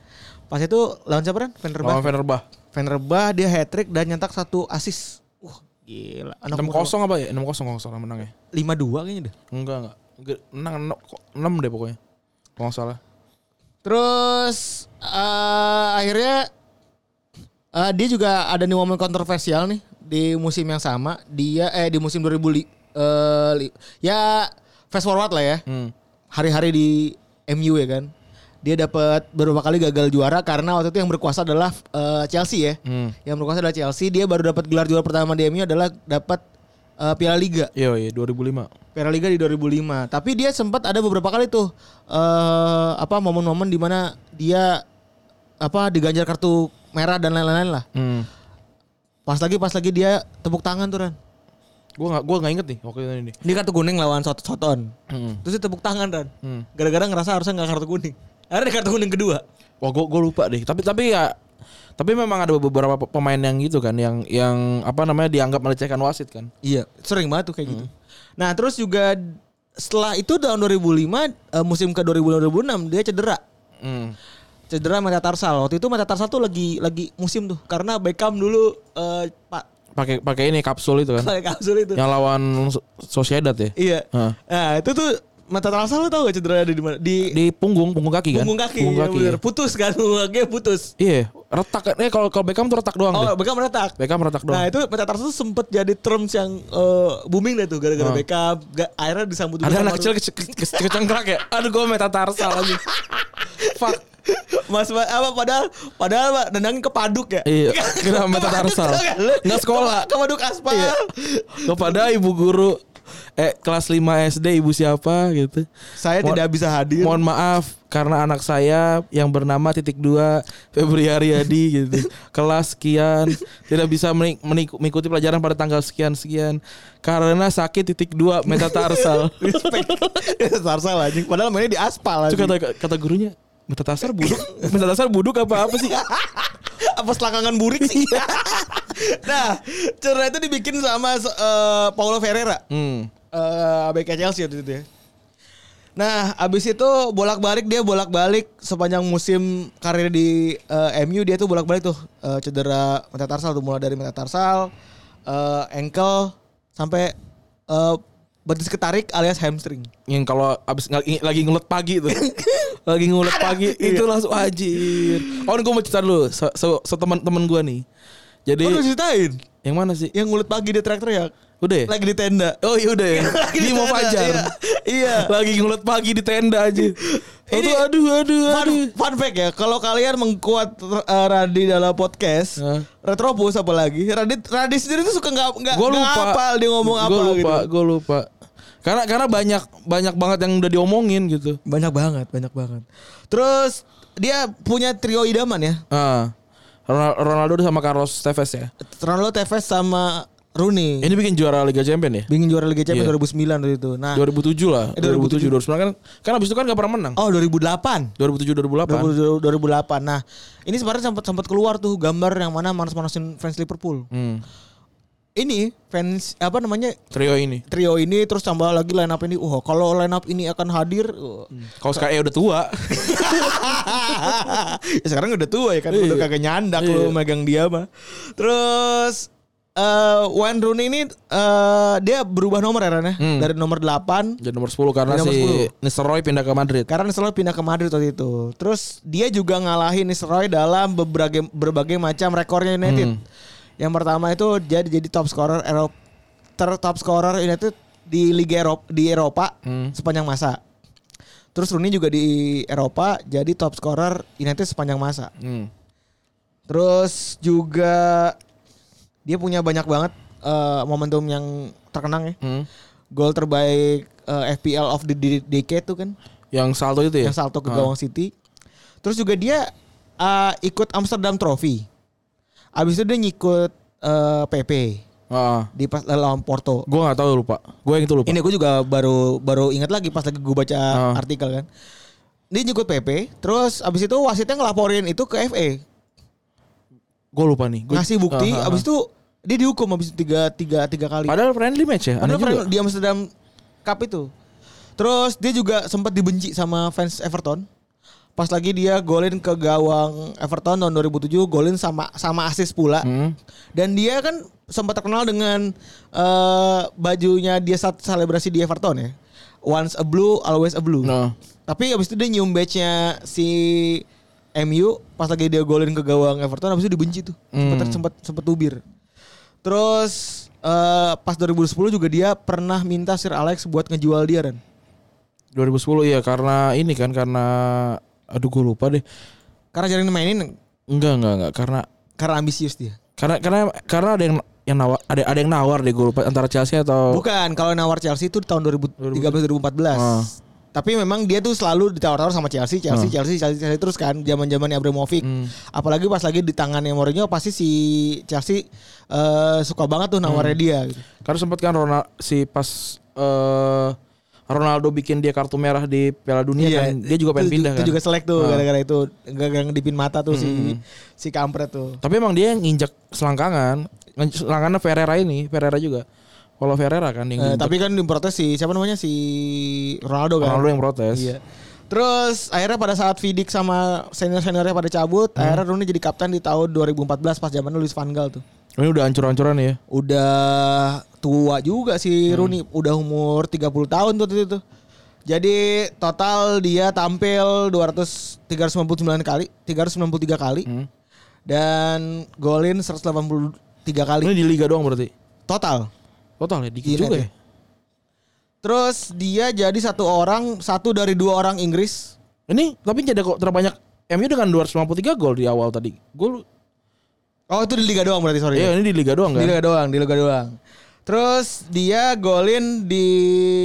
Pas itu lawan siapa kan? Fenerbahce. Lawan Fenerbahce. Fenerbahce dia hat trick dan nyetak satu assist. Wah, gila. Anak 6-0 apa ya? 6-0 kalau nggak salah menangnya. 5-2 kayaknya deh. Enggak, enggak. Enggak, Menang 6 deh pokoknya. Kalau nggak salah. Terus eh, akhirnya eh, dia juga ada nih momen kontroversial nih di musim yang sama. Dia eh di musim 2000 li- eh, li- ya fast forward lah ya. Hmm. Hari-hari di MU ya kan. Dia dapat beberapa kali gagal juara karena waktu itu yang berkuasa adalah eh, Chelsea ya. Hmm. Yang berkuasa adalah Chelsea. Dia baru dapat gelar juara pertama di MU adalah dapat eh, Piala Liga. Iya, iya 2005. Piala Liga di 2005. Tapi dia sempat ada beberapa kali tuh eh apa momen-momen di mana dia apa diganjar kartu merah dan lain-lain lah. Hmm. Pas lagi pas lagi dia tepuk tangan tuh Ran. Gua enggak gua enggak inget nih waktu itu. Ini kartu kuning lawan Sot Soton. Hmm. Terus dia tepuk tangan Ran. Hmm. Gara-gara ngerasa harusnya nggak kartu kuning. Akhirnya ada kartu kuning kedua. Wah, gua, gua lupa deh. Tapi tapi ya Tapi memang ada beberapa pe- pemain yang gitu kan yang yang apa namanya dianggap melecehkan wasit kan. Iya, sering banget tuh kayak gitu. Nah, terus juga setelah itu tahun 2005 eh, musim ke 2005 2006 dia cedera. Hmm. Cedera metatarsal. Waktu itu metatarsal tuh lagi lagi musim tuh karena Beckham dulu eh, Pak Pakai pakai ini kapsul itu kan. pakai kapsul itu. yang lawan So- Sociedad ya. Iya. Nah, itu tuh metatarsal lu tau gak cedera ada di mana? Di, Di punggung, punggung kaki kan? punggung kaki. Punggung kaki. bener. ya. Putus kan (laughs) punggung kakinya putus. Iya, retak. Eh kalau kalau Beckham tuh retak doang Oh, deh. Beckham retak. Beckham retak doang. Nah itu metatarsal tuh sempet jadi terms yang eh, booming deh tuh gara-gara Oh. Beckham. Ga, akhirnya disambut Ada anak kecil ke- ke- ke- kecengkrak ya. Aduh gue metatarsal lagi. (laughs) Fuck. Mas Ma- apa padahal padahal Pak nendangin ke paduk ya. Iya, kena metatarsal. Nggak sekolah. Ke, paduk aspal. Iya. Kepada ibu guru eh kelas 5 SD ibu siapa gitu. Saya Mohon- tidak bisa hadir. Mohon maaf karena anak saya yang bernama titik dua Febri Haryadi gitu. Kelas sekian tidak bisa menik- menik- mengikuti pelajaran pada tanggal sekian sekian karena sakit titik dua metatarsal. (laughs) Respect. Metatarsal anjing. Padahal mainnya di aspal Itu anjing. kata kata gurunya metatarsal buduk. (laughs) metatarsal buduk apa apa sih? (laughs) apa selangkangan burik sih? (laughs) nah, cedera itu dibikin sama eh, Paulo Ferreira. Hmm. eh BK Chelsea waktu itu ya. Nah, abis itu bolak-balik dia bolak-balik sepanjang musim karir di eh, MU dia tuh bolak-balik tuh eh, cedera metatarsal tuh mulai dari metatarsal, eh, ankle sampai eh, betis ketarik alias hamstring. Yang kalau abis ng- lagi ngulet pagi tuh. (laughs) lagi ngulet pagi itu langsung anjir. Oh, gue mau cerita dulu. Se, se, teman-teman gue nih. Jadi Oh, lu ceritain yang mana sih? yang ngulet pagi dia teriak-teriak Udah ya? lagi di tenda. Oh iya udah ya. (laughs) Lagi Di mau fajar. Iya. iya. Lagi ngulet pagi di tenda aja. (laughs) Ini- aduh aduh aduh Fun, aduh. fun fact ya, kalau kalian mengkuat uh, Radi dalam podcast, Hah? Retropus apalagi, Radi Radi sendiri tuh suka nggak nggak Gue lupa. hafal dia ngomong apa Gue lupa, gitu. gue lupa. Karena karena banyak banyak banget yang udah diomongin gitu. Banyak banget, banyak banget. Terus dia punya trio idaman ya, Ah. Ronal- Ronaldo sama Carlos Tevez ya. Ronaldo Tevez sama Rooney. Ini bikin juara Liga Champion ya? Bikin juara Liga Champions Iya. 2009 waktu itu. Nah, 2007 lah. Eh, 2007 2009 kan kan abis itu kan gak pernah menang. oh 2008. 2007 2008. 2000 2008. Nah, ini sebenarnya sempat sempat keluar tuh gambar yang mana manas-manasin fans Liverpool. Hmm. Ini fans apa namanya Trio ini. trio ini terus tambah lagi line up ini. Wah, kalau line up ini akan hadir. wah. Kalau sekarang ya udah tua. (laughs) ya sekarang udah tua ya kan Iya. udah kagak nyandak Iya. lu megang dia mah. Terus eh Wayne Rooney ini eh dia berubah nomor ya Ran ya? Hmm. dari nomor 8 Jadi nomor 10 karena nomor si 10. Nistelrooy pindah ke Madrid. karena selalu pindah ke Madrid waktu itu. Terus dia juga ngalahin Nistelrooy dalam berbagai berbagai macam rekornya United. Hmm. Yang pertama itu jadi jadi top scorer Eropa ter top scorer United di Liga Eropa di Eropa Hmm. sepanjang masa. Terus Rooney juga di Eropa jadi top scorer United sepanjang masa. Hmm. Terus juga dia punya banyak banget eh, momentum yang terkenang ya. Hmm. Gol terbaik eh, FPL of the de- decade tuh kan Yang salto itu ya? yang salto ke Ah. gawang City. Terus juga dia eh, ikut Amsterdam Trophy. Abis itu dia ngikut eh, PP Ah. di pas lawan Porto. Gue gak tahu lupa. Gue yang itu lupa. Ini gue juga baru baru ingat lagi pas lagi gue baca Ah. artikel kan. Dia ngikut PP, terus abis itu wasitnya ngelaporin itu ke FA, Gue lupa nih. Gua- ngasih bukti. Ah, ah, ah. Abis itu dia dihukum abis itu tiga tiga tiga kali. Padahal friendly match ya. Padahal pernah di Amsterdam Cup itu. Terus dia juga sempat dibenci sama fans Everton. Pas lagi dia golin ke gawang Everton tahun 2007, golin sama sama asis pula. Hmm. Dan dia kan sempat terkenal dengan eh, bajunya dia saat selebrasi di Everton ya. Once a blue, always a blue. Nah. Tapi abis itu dia nyium badge-nya si MU pas lagi dia golin ke gawang Everton abis itu dibenci tuh. Sempat Hmm. sempat sempat tubir. Terus eh, pas 2010 juga dia pernah minta Sir Alex buat ngejual dia kan. 2010 iya karena ini kan karena aduh gue lupa deh. Karena jarang dimainin Enggak enggak enggak karena karena ambisius dia. karena karena karena ada yang yang nawar ada ada yang nawar deh gue lupa antara Chelsea atau Bukan, kalau nawar Chelsea itu di tahun 2013 2014. Ah. Tapi memang dia tuh selalu ditawar-tawar sama Chelsea, Chelsea, Chelsea, Chelsea, Chelsea terus kan zaman-zamannya Abramovich. Hmm. Apalagi pas lagi di tangannya Mourinho pasti si Chelsea eh, suka banget tuh nawarnya Hmm. dia gitu. Karena sempat kan Ronald si pas eh Ronaldo bikin dia kartu merah di Piala Dunia kan dia juga pengen itu, pindah Iya, itu kan. juga selek tuh Ah. gara-gara itu gara-gara ngedipin mata tuh si si kampret tuh. Tapi emang dia yang nginjak selangkangan. Selangkangan Ferreira ini, Ferreira juga. Kalau Ferreira kan yang Eh, tapi kan diprotes si siapa namanya si Ronaldo kan. Ronaldo yang protes. Iya. Terus akhirnya pada saat Vidic sama senior-seniornya pada cabut, Hmm. akhirnya Rooney jadi kapten di tahun 2014 pas zaman Luis Van Gaal tuh. Ini udah hancur-hancuran ya. Udah tua juga si Hmm. Rooney, udah umur 30 tahun tuh itu. Jadi total dia tampil 200 399 kali, 393 kali. Hmm. Dan golin 183 kali Ini di liga doang berarti. total. Total ya dikit Gila juga tuh. ya. Terus dia jadi satu orang, satu dari dua orang Inggris Ini tapi jadi kok terbanyak MU dengan 253 gol di awal tadi. Gol Oh itu di Liga doang berarti sorry. Iya, ini di liga doang Di kan. Liga doang, di Liga doang. Terus dia golin di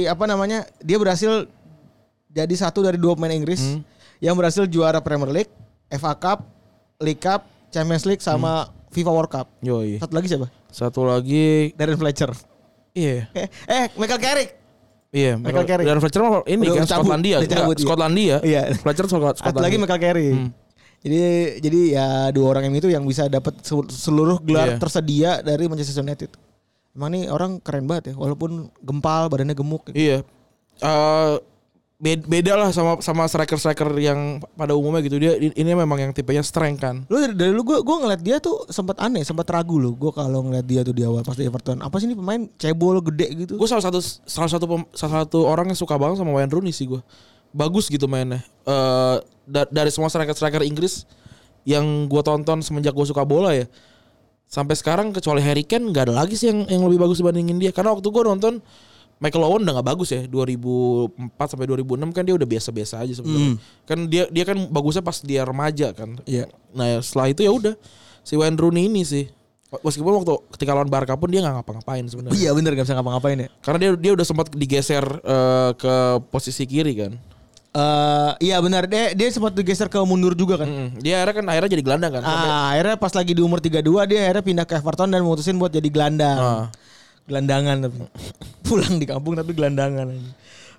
apa namanya? Dia berhasil jadi satu dari dua pemain Inggris Hmm. yang berhasil juara Premier League, FA Cup, League Cup, Champions League sama Hmm. FIFA World Cup. Yoi. Satu lagi siapa? Satu lagi Darren Fletcher. iya. Eh, eh Michael Carrick. Iya, Michael Carrick. Dan Fletcher ini Udah kan Enggak, iya. Skotlandia. Iya. Fletcher Skot- Satu lagi Michael Carrick. Hmm. Jadi jadi ya dua orang ini tuh yang bisa dapat sel- seluruh gelar Iya. tersedia dari Manchester United. Emang nih orang keren banget ya, walaupun gempal, badannya gemuk. Iya. Eh beda, beda lah sama sama striker-striker yang pada umumnya gitu. Dia ini memang yang tipenya strength kan. Lu dari, dari lu gue gue ngeliat dia tuh sempat aneh, sempat ragu loh. Gue kalau ngeliat dia tuh di awal pas di Everton, apa sih ini pemain cebol gede gitu. Gue salah satu salah satu salah satu orang yang suka banget sama Wayne Rooney sih gue. Bagus gitu mainnya. Eh da- dari semua striker-striker Inggris yang gue tonton semenjak gue suka bola ya. Sampai sekarang kecuali Harry Kane nggak ada lagi sih yang yang lebih bagus dibandingin dia. Karena waktu gue nonton Michael Owen udah nggak bagus ya 2004 sampai 2006 kan dia udah biasa-biasa aja sebenarnya. Kan dia dia kan bagusnya pas dia remaja kan. Iya. Nah ya, setelah itu ya udah si Wayne Rooney ini sih. Meskipun waktu ketika lawan Barca pun dia nggak ngapa-ngapain sebenarnya. Iya bener gak bisa ngapa-ngapain ya. Karena dia dia udah sempat digeser eh, ke posisi kiri kan. Eh iya benar dia dia sempat digeser ke mundur juga kan. Mm-mm. Dia akhirnya kan akhirnya jadi gelandang kan. Sampai, Ah, akhirnya pas lagi di umur 32 dia akhirnya pindah ke Everton dan mutusin buat jadi gelandang. Ah. Gelandangan tapi. (laughs) Pulang di kampung tapi gelandangan.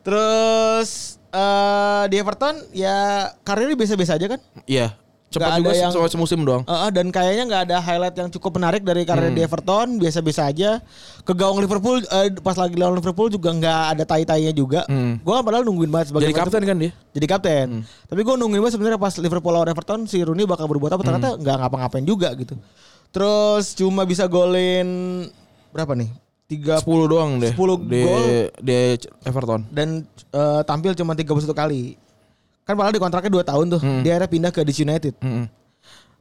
Terus eh di Everton ya karirnya biasa-biasa aja kan? Iya. Cepat Nggak juga ada yang- semusim doang. Eh, dan kayaknya nggak ada highlight yang cukup menarik dari karir Hmm. di Everton, biasa-biasa aja. Ke gawang Liverpool eh, pas lagi lawan Liverpool juga nggak ada tai-tainya juga. Hmm. Gua kan padahal nungguin banget sebagai Jadi kapten kan dia. jadi kapten. Hmm. Tapi gue nungguin banget sebenarnya pas Liverpool lawan Everton si Rooney bakal berbuat apa ternyata Hmm. nggak ngapa-ngapain juga gitu. Terus cuma bisa golin berapa nih? Tiga 10 doang deh. 10 di, gol. di Everton. dan eh, tampil cuma 31 kali. Kan padahal di kontraknya 2 tahun tuh. Hmm. Dia akhirnya pindah ke DC United. Mm-mm.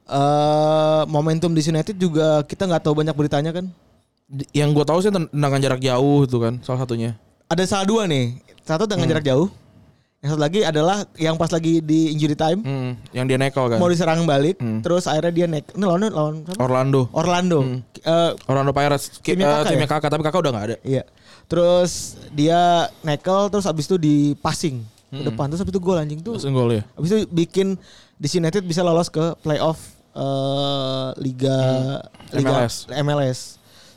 eh momentum DC United juga kita nggak tahu banyak beritanya kan. Yang gue tahu sih ten- tendangan jarak jauh itu kan salah satunya. Ada salah dua nih. Satu dengan Hmm. jarak jauh. Yang satu lagi adalah yang pas lagi di injury time Mm, yang dia nekel kan. mau diserang balik, Hmm. terus akhirnya dia naik. Ini lawan lawan? Orlando. Orlando. Eh, Orlando Pirates. Timnya eh, kakak timnya ya? kakak tapi kakak udah nggak ada. iya. Terus dia nekel terus abis itu di passing Hmm. depan terus abis itu gol anjing tuh. Langsung gol ya. Abis itu bikin DC United bisa lolos ke playoff eh, Liga Liga MLS. MLS.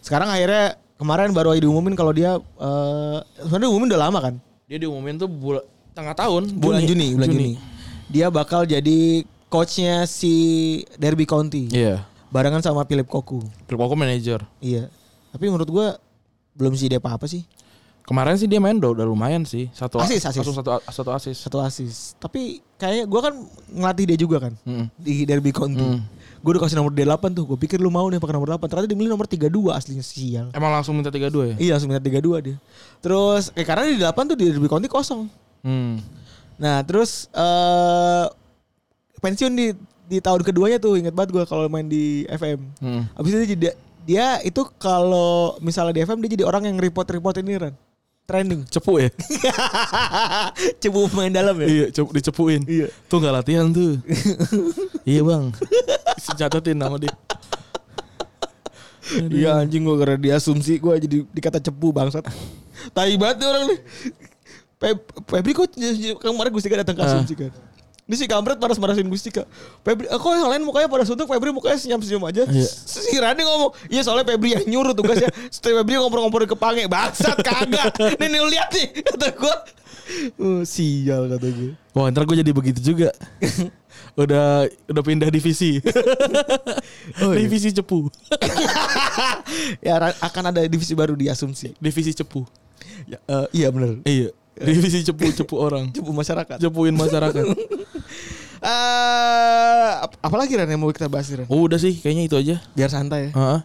Sekarang akhirnya kemarin baru aja diumumin kalau dia eh sebenarnya diumumin udah lama kan? Dia diumumin tuh bulan tengah tahun Bulan Juni, bulan Juni. Dia bakal jadi coachnya si Derby County. Iya. Barengan sama Philip Koku. Philip Koku manajer. Iya. Tapi menurut gua belum sih dia apa-apa sih. Kemarin sih dia main udah, udah lumayan sih. Satu Asis, asis. Satu, satu, satu asis. Satu asis. Tapi kayaknya gua kan ngelatih dia juga kan Mm. di Derby County. Hmm. Gue udah kasih nomor dia 8 tuh. Gue pikir lu mau nih pakai nomor 8. Ternyata dia milih nomor 32 aslinya sial. Emang langsung minta 32 ya? Iya langsung minta 32 dia. Terus eh, karena di 8 tuh di Derby County kosong. Hmm. Nah, terus eh pensiun di di tahun keduanya tuh ingat banget gue kalau main di FM. Hmm. Abis itu dia dia itu kalau misalnya di FM dia jadi orang yang report-report ini Ran. Trending. (laughs) Cepu ya? Cebu main dalam ya. iya, cepu, dicepuin. Iya. Tuh gak latihan tuh. (laughs) iya bang. Catetin nama dia. Iya anjing gue karena diasumsi gue jadi dikata cepu bangsat. Tai banget orang nih. Peb Febri kok kemarin Gustika datang ke Ah. asumsi kan. Ini si kampret paras-parasin Gustika. Febri, eh, kok yang lain mukanya pada suntuk, Febri mukanya senyum-senyum aja. Iya. Si Rani ngomong, iya soalnya Febri yang nyuruh tugasnya. Setelah Febri ngompor-ngompor ke pange, bangsat kagak. (laughs) Nih nih lu lihat nih, kata gue. Oh, sial kata gue. Wah ntar gue jadi begitu juga. (laughs) udah udah pindah divisi. (laughs) Oh, iya. divisi cepu. Ya akan ada divisi baru di asumsi. Divisi cepu. Ya, eh, iya benar. Iya. Divisi cepu cepu orang. Cukup masyarakat. Cepuin masyarakat. (laughs) Eh, ap- apalagi Ren yang mau kita bahas Ren? Oh, udah sih kayaknya itu aja. Biar santai ya. Heeh.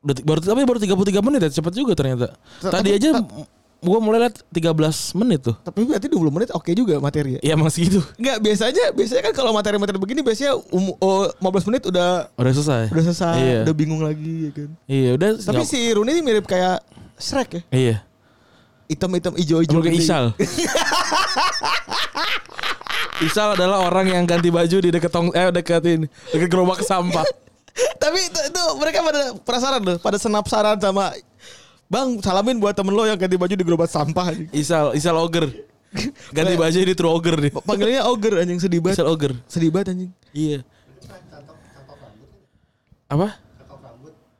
Udah baru tapi baru 33 menit ya cepet juga ternyata. Tadi tapi- aja gua mulai lihat 13 menit tuh. Tapi berarti 20 menit oke juga materi ya. Ya emang segitu. Enggak, biasanya biasanya kan kalau materi-materi begini biasanya um, oh, 15 menit udah Udah selesai. udah selesai, Iya. udah bingung lagi ya kan. Iya, udah. Tapi si ini mirip kayak Shrek ya. Iya. Hitam-hitam hijau-hijau. Mungkin gede. Isal. (laughs) Isal adalah orang yang ganti baju di dekat tong eh dekat ini, dekat gerobak sampah. (laughs) Tapi itu, itu mereka pada penasaran loh, pada senap-saran sama Bang, salamin buat temen lo yang ganti baju di gerobak sampah. anjing." Isal, Isal Oger. Ganti baju di true Oger dia. (laughs) Panggilnya Ogre anjing sedih banget. Isal Oger. Sedih banget anjing. Iya. Apa?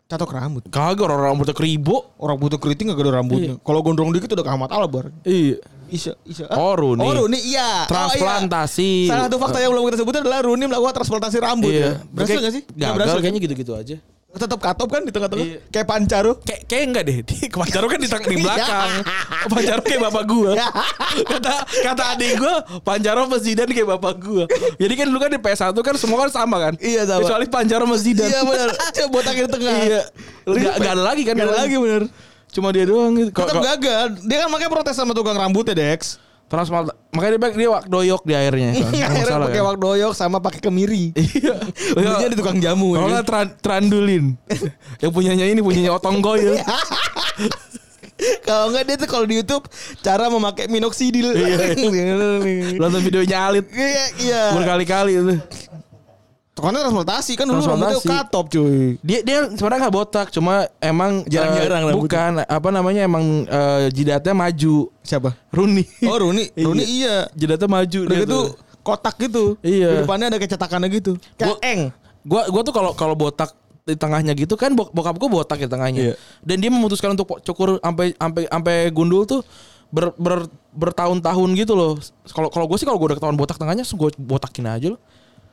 Catok rambut. Kagak orang rambutnya keribo. Orang butuh keriting gak ada rambutnya. Kalau gondrong dikit udah ke Ahmad Albar. Iya. Isa, Isa. Oh, Rooney. Oh, Rooney, iya. Transplantasi. Oh, iya. Salah satu fakta yang belum kita sebutkan adalah Rooney melakukan transplantasi rambut Iya. ya. Berhasil gak sih? Nggak Gagal kayaknya gitu-gitu aja. Tetap katop kan di tengah-tengah. Iya. Kayak pancaro. Kayak kayak enggak deh. (laughs) Di Pancaro kan di, di (laughs) belakang. Pancaro kayak bapak gua. (laughs) kata kata adik gua, Pancaro Zidane kayak bapak gua. Jadi kan dulu kan di PS1 kan semua kan sama kan? Iya, sama. Kecuali Pancaro Zidane. Iya benar. Botakin di tengah. Iya. Enggak enggak ada lagi kan? Gak ada lagi bener. Cuma dia doang gitu. Tetap gagal. Dia kan makanya protes sama tukang rambutnya, Dex. Transplant. Makanya dia dia wak doyok di airnya kan. Akhirnya masalah pakai kan? wak doyok sama pakai kemiri. Iya. Belinya di tukang jamu. Kalau ya. nggak tran- trandulin. (laughs) yang punyanya ini punyanya Otong Goil. (laughs) Kalau enggak dia tuh kalau di YouTube cara memakai minoxidil. Iya. (laughs) Nonton videonya Alit Iya, iya. berkali-kali itu. Karena transportasi kan dulu rambutnya katop cuy. Dia dia sebenarnya nggak botak, cuma emang Jarang-jarang eh, rambutnya. bukan apa namanya emang eh, jidatnya maju. Siapa? Rooney. Oh Rooney, (laughs) Rooney iya. Jidatnya maju dia tuh. kotak gitu. Iya. Di depannya ada kayak cetakannya gitu. Kayak Gua- eng. Gua gua tuh kalau kalau botak di tengahnya gitu kan bok- bokap gua botak di tengahnya. Iya. Dan dia memutuskan untuk cukur sampai sampai sampai gundul tuh ber, ber- bertahun-tahun gitu loh. Kalau kalau gue sih kalau gue udah ketahuan botak tengahnya, gue botakin aja loh.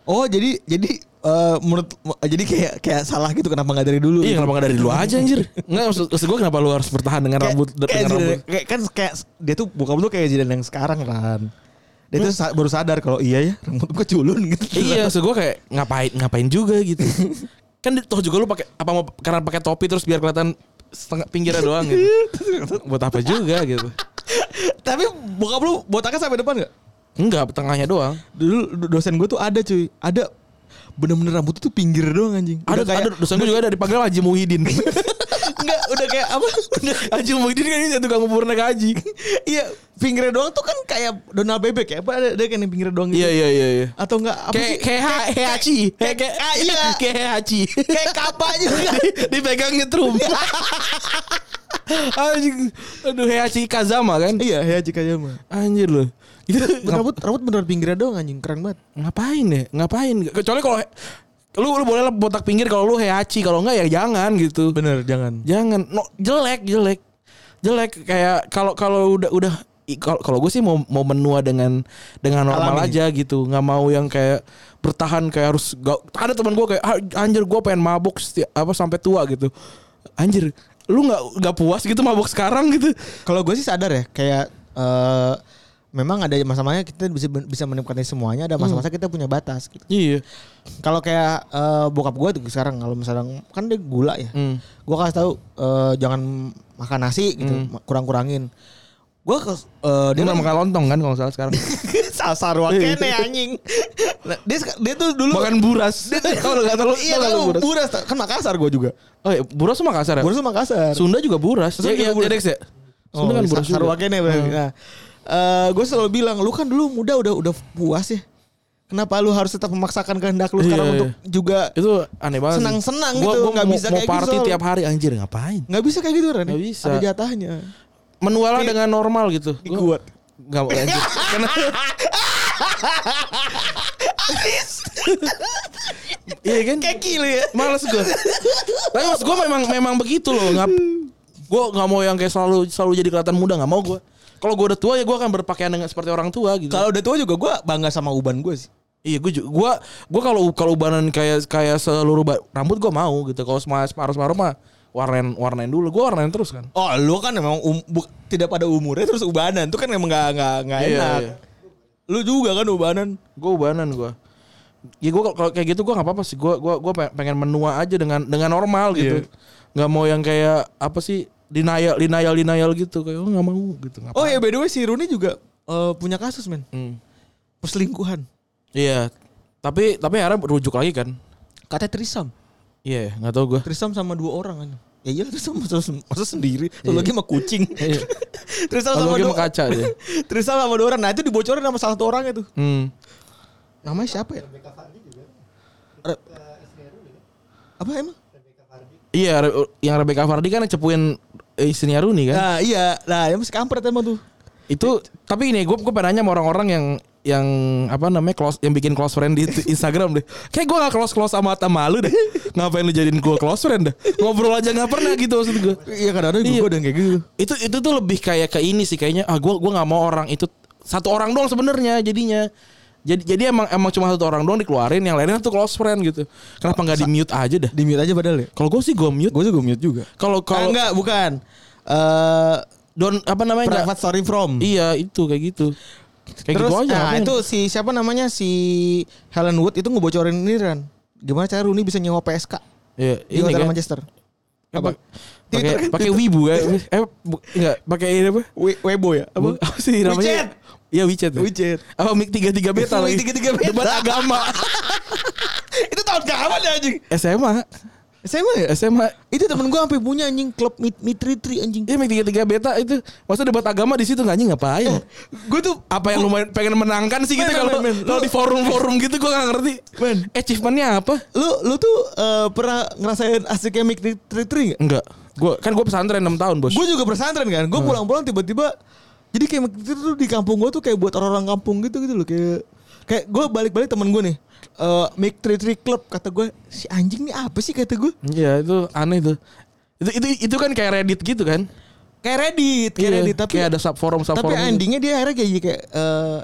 Oh jadi jadi eh, menurut jadi kayak kayak salah gitu kenapa nggak dari dulu? Iya gitu. kenapa gak dari dulu aja anjir Enggak maksud, maksud gue kenapa lu harus bertahan dengan Kayak- rambut kayak dengan rambut kayak kan kayak dia tuh bokap tuh kayak Zidane yang sekarang kan. Dia tuh sa- baru sadar kalau iya ya rambut gue culun gitu. Iya maksud gue kayak ngapain ngapain juga gitu (laughs) Kan toh juga lu pakai apa mau karena pakai topi terus biar kelihatan setengah pinggirnya doang gitu (laughs) Buat apa juga gitu Tapi bokap lu botaknya sampai depan nggak? Enggak tengahnya doang Dulu do- dosen gue tuh ada cuy, ada bener-bener rambutnya tuh pinggir doang anjing. Ada kayak ada dosen gue juga ada dipanggil Haji Muhyiddin (laughs) enggak udah kayak apa? Udah Haji Muhyiddin kan ini tukang naik haji (laughs) Iya, pinggirnya doang tuh kan kayak Donald Bebek ya. Apa ada, ada kan yang pinggirnya doang gitu. Iya iya iya iya Atau enggak apa Kayak kayak Ha- Heihachi Kayak- kayak ah, iya. (laughs) kayak Heihachi kayak kapa juga. dipegang nyetrum Anjing Aduh Heihachi Kazama kan iya, ya jika ya mah. Anjir loh Itu Rambut rambut bener pinggirnya doang anjing, keren banget. ngapain ya? Ngapain? Kecuali kalau lu lu boleh lah botak pinggir kalau lu Heihachi, kalau enggak ya jangan gitu. Bener, jangan. Jangan. No, jelek, jelek. Jelek kayak kalau kalau udah udah kalau kalau gue sih mau mau menua dengan dengan normal Alami. aja gitu nggak mau yang kayak bertahan kayak harus gak, ada teman gue kayak "Ah, anjir gue pengen mabuk setiap, apa sampai tua gitu anjir lu nggak nggak puas gitu mabuk sekarang gitu Kalau gue sih sadar ya, kayak eh memang ada masa-masanya kita bisa bisa menikmati semuanya, ada masa-masa kita punya batas gitu. iya Kalau kayak eh, bokap gue tuh sekarang kalau misalnya kan dia gula ya. Hmm. Gue kasih tahu eh, jangan makan nasi gitu, kurang-kurangin. Gue ke eh, dia dia kan nggak makan lontong kan kalau nggak salah sekarang (laughs) sasar wakene anjing. Nah, dia dia tuh dulu makan buras kalau (laughs) nggak tahu Iya kan buras kan Makassar gue juga. Oh iya, buras Makassar ya? Buras Makassar. Sunda juga buras. Sunda Ya, juga ya, buras. ya, Dex ya? Sunda kan buras Sasar juga. wakene berarti. Nah, eh, gue selalu bilang lu kan dulu muda udah udah puas ya. Kenapa lu harus tetap memaksakan kehendak lu Iya, sekarang iya. untuk juga Itu aneh banget. sih. Senang-senang Gua- gitu, gua nggak mau- bisa mau kayak gitu party soalnya. tiap hari anjir ngapain? nggak bisa kayak gitu Ren? Nggak bisa. Ada jatahnya. Menualah Kayak- dengan normal gitu. Kuat. Gak mau anjir. (laughs) Karena Iya kan? Kayak gila ya. Males gue. Tapi maksud gue memang memang begitu loh. Ngap, Gue nggak mau yang kayak selalu selalu jadi kelihatan muda nggak mau gue. Kalau gue udah tua ya gue akan berpakaian dengan seperti orang tua gitu. Kalau udah tua juga gue bangga sama uban gue sih. Iya gue juga gue gue kalau kalau ubanan kayak kayak seluruh rambut gue mau gitu. Kalau semas separuh separuh mah warnain warnain dulu. Gue warnain terus kan. Oh lu kan emang um- bu- tidak pada umurnya terus ubanan tuh kan emang nggak nggak nggak Iya, enak. iya. Lu juga kan ubanan. Gue ubanan gue. Ya gue kalau kayak gitu gue nggak apa-apa sih. Gue gua gua pe- pengen menua aja dengan dengan normal gitu. Nggak mau yang kayak apa sih denial denial denial gitu kayak oh, nggak mau gitu. Ngapain? Oh ya by the way si Rooney juga eh, punya kasus men Hmm. perselingkuhan. Iya. Tapi tapi akhirnya rujuk lagi kan. Katanya trisam. Iya, nggak tahu gue. Trisam sama dua orang kan. Ya iya trisam masa, masa sendiri. Iya. lagi sama kucing. (laughs) Iya. (laughs) trisam sama lagi dua sama kaca dia. (laughs) Trisam sama dua orang. Nah itu dibocorin sama salah satu orangnya tuh. Hmm. Namanya siapa ya? Re- apa emang? Iya, yang Rebecca Fardi kan yang cepuin istrinya Rooney kan. Nah iya, nah yang masih kampret emang tuh. Itu tapi ini gue gue pengen nanya sama orang-orang yang yang apa namanya close yang bikin close friend di Instagram deh. Kayak gue gak close close sama sama lu deh. Ngapain lu jadiin gue close friend deh? Ngobrol aja nggak pernah gitu maksud gue. Iya kadang-kadang Iya. gue udah kayak gitu. Itu itu tuh lebih kayak ke ini sih kayaknya. Ah gue gue nggak mau orang itu satu orang doang sebenarnya jadinya. Jadi jadi emang emang cuma satu orang doang dikeluarin, yang lainnya tuh close friend gitu. Kenapa nggak di mute aja dah? Di mute aja padahal ya. Kalau gue sih gue mute. Gue juga mute juga. Kalau Kalau kalau enggak bukan. Eh don apa namanya private story from. Iya itu kayak gitu. Kayak Terus gitu aja. nah, itu si siapa namanya si Helen Wood itu ngebocorin ini Ran. Gimana cara Rooney bisa nyewa PSK Iya, di ini kan. Manchester? Apa? Twitter Pakai kan, pakai wibu kan? Eh enggak, pakai ini apa? We- Weibo ya? Apa? apa sih namanya? Iya WeChat. WeChat. Apa Mik 33 beta lagi? Mik 33 beta. Debat agama. (laughs) itu tahun kapan ya anjing? SMA. SMA ya? SMA. Itu temen gue sampai punya anjing klub mit mitri tri anjing. Iya Mik 33 beta itu. Masa debat agama di situ anjing ngapain? Gue tuh Apa yang lu pengen menangkan sih gitu kalau kalau di forum-forum gitu gua nggak ngerti. Men. Achievementnya apa? lu lu tuh eh, pernah ngerasain asiknya mitri tri tri nggak? Enggak. Gua kan gua pesantren 6 tahun, Bos. Gue juga pesantren kan. Gue pulang-pulang tiba-tiba jadi kayak itu tuh di kampung gue tuh kayak buat orang-orang kampung gitu gitu loh kayak kayak gue balik-balik temen gue nih. Eh Make Tree Tree Club kata gue si anjing nih apa sih kata gue Iya, itu aneh tuh. Itu itu itu kan kayak Reddit gitu kan? kayak Reddit kayak Iya, Reddit tapi kayak ada sub forum sub tapi forum. gitu. endingnya dia akhirnya kayak kayak eh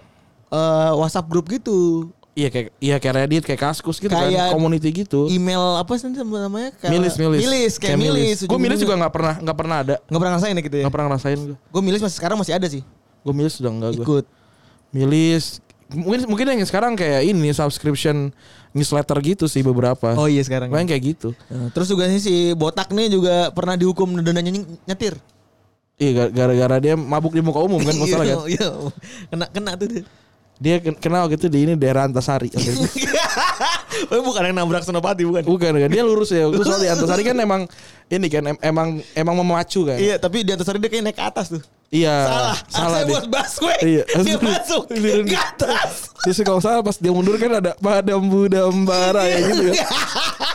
eh, WhatsApp grup gitu Iya kayak iya kayak Reddit kayak Kaskus gitu Kayak kan, community gitu. email apa sih namanya kayak Milis milis. milis kayak, milis Gue milis juga nggak pernah nggak pernah ada. nggak pernah ngerasain ya gitu ya Nggak pernah ngerasain gue. gue milis masih sekarang masih ada sih Gue milis sudah enggak gue. ikut Milis mungkin mungkin yang sekarang kayak ini subscription newsletter gitu sih beberapa. oh iya sekarang Main kayak gitu. Nah, terus juga nih si botak nih juga pernah dihukum denda nyanyi nyetir Iya gar- gara-gara dia mabuk di muka umum kan (laughs) masalah kan. Iya, iya. kena kena tuh dia. Dia ken- kenal gitu di ini daerah Antasari. (laughs) Oh, bukan yang nabrak Senopati bukan. Bukan kan dia lurus ya. Terus soal di Antasari kan emang ini kan em- emang emang memacu kan. Iya, tapi di antasari dia kayak naik ke atas tuh. Iya. salah. Salah dia. buat busway. Iya. (laughs) Dia masuk ke atas. Terus kalau salah pas dia mundur kan ada padam budam bara ya gitu kan. (laughs)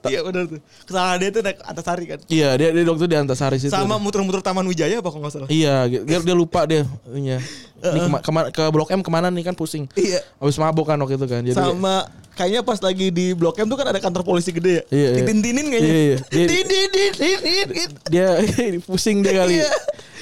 Iya benar tuh. Kesalahan dia tuh naik antasari kan. Iya, dia dia waktu di Antasari situ. Sama muter-muter Taman Wijaya apa kalau nggak salah. Iya, dia, dia lupa dia. Iya. Ini kema- ke Blok M ke mana nih kan pusing. Iya. Habis mabuk kan waktu itu kan. Jadi Sama kayaknya pas lagi di Blok M tuh kan ada kantor polisi gede ya. Iya, iya. Ditintinin kayaknya. Iya, iya. Dia- gitu. dia (laughs) pusing dia kali. Iya.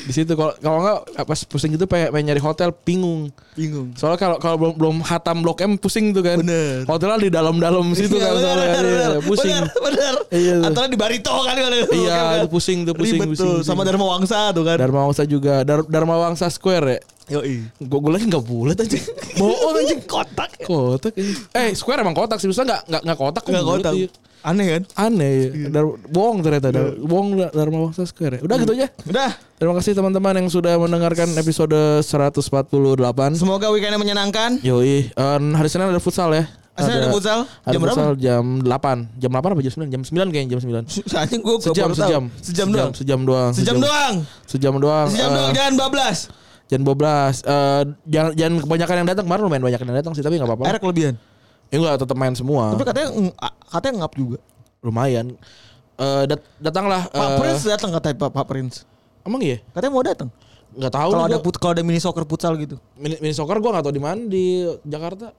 Di situ kalau kalau enggak pas pusing gitu pengen, pengen nyari hotel bingung. Bingung. Soalnya kalau kalau belum belum hatam Blok M pusing tuh kan. Bener. Hotelnya di dalam-dalam situ Iya, kan bener, soalnya bener, Iya, bener. pusing. Bener, bener. Iya. Antara di Barito kan Iya, kan. itu pusing tuh, pusing, Ribet pusing, tuh. pusing. Sama Dharma Wangsa tuh kan. Dharma Wangsa juga Dar Dharma Wangsa Square ya. Yoi. Gue gue lagi nggak bulat aja. Bohong anjing (laughs) kotak. kotak. Eh Square emang kotak sih, bisa nggak nggak nggak kotak bulat, kotak. iya. Aneh kan? Aneh ya. Dar bohong ternyata. Dar bohong Dar- Dharma Wangsa Square. ya. Udah gitu aja. Udah. Terima kasih teman-teman yang sudah mendengarkan episode 148. Semoga weekendnya menyenangkan. Yoi, eh, hari Senin ada futsal ya. Senin ada futsal? Ada Jam berapa? futsal jam 8. Jam 8 apa jam 9? Jam 9 kayaknya jam 9. (laughs) Anjing gue Sejam, sejam. Sejam doang. Sejam doang. Sejam doang. Sejam doang. Sejam eh, doang jangan bablas. Jam 12. Eh, jangan jangan kebanyakan yang datang. Kemarin lumayan banyak yang datang sih, tapi enggak apa-apa. Akhirnya kelebihan. Ya enggak tetap main semua. Tapi katanya katanya ngap juga. lumayan. Eh dat datanglah Pak eh, Prince datang katanya Pak, Pak Prince. Emang iya? Katanya mau datang. Enggak tahu Kalau ada put kalau ada mini soccer futsal gitu. mini, mini soccer gua enggak tahu di mana di Jakarta.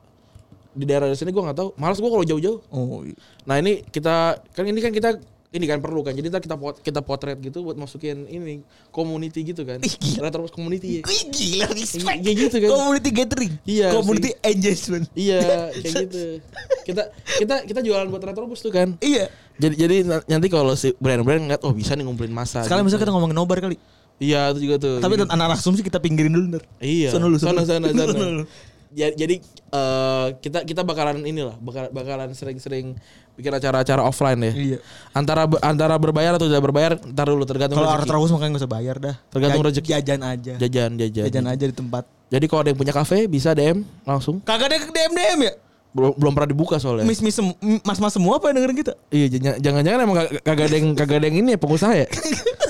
Di daerah sini gua enggak tahu. Males gua kalau jauh-jauh. Oh. iya. Nah, ini kita kan ini kan kita ini kan perlu kan. Jadi kita pot, kita potret gitu buat masukin ini community gitu kan. Ih, gila. Retropus community. ya. Wih gila respect. Iya gitu kan. Community gathering. Iya, Community engagement. Iya, (laughs) kayak gitu. Kita kita kita jualan buat Retrobus tuh kan. Iya. Jadi jadi na- nanti kalau si brand-brand ngeliat oh bisa nih ngumpulin masa. Sekarang gitu. misalnya kita ngomongin nobar kali. Iya itu juga tuh. Tapi Jadi- anak-anak asumsi kita pinggirin dulu ntar. Iya. Sono lu, sana sana sana. Sono lu. Ja- Jadi eh, kita kita bakalan inilah bakal, bakalan sering-sering bikin acara-acara offline ya. Iya. Antara antara berbayar atau tidak berbayar ntar dulu tergantung Kalau rezeki. terus makanya gak usah bayar dah. Tergantung rezeki. Jajan aja. jajan jajan. Jajan aja di tempat. Jadi kalau ada yang punya kafe bisa DM langsung. Kagak ada DM DM ya? Belum belum pernah dibuka soalnya. Mis mis mas mas semua apa yang dengerin kita? Iya jangan- jangan-jangan emang kag- kagak ada yang kagak ada yang ini ya pengusaha ya. (laughs)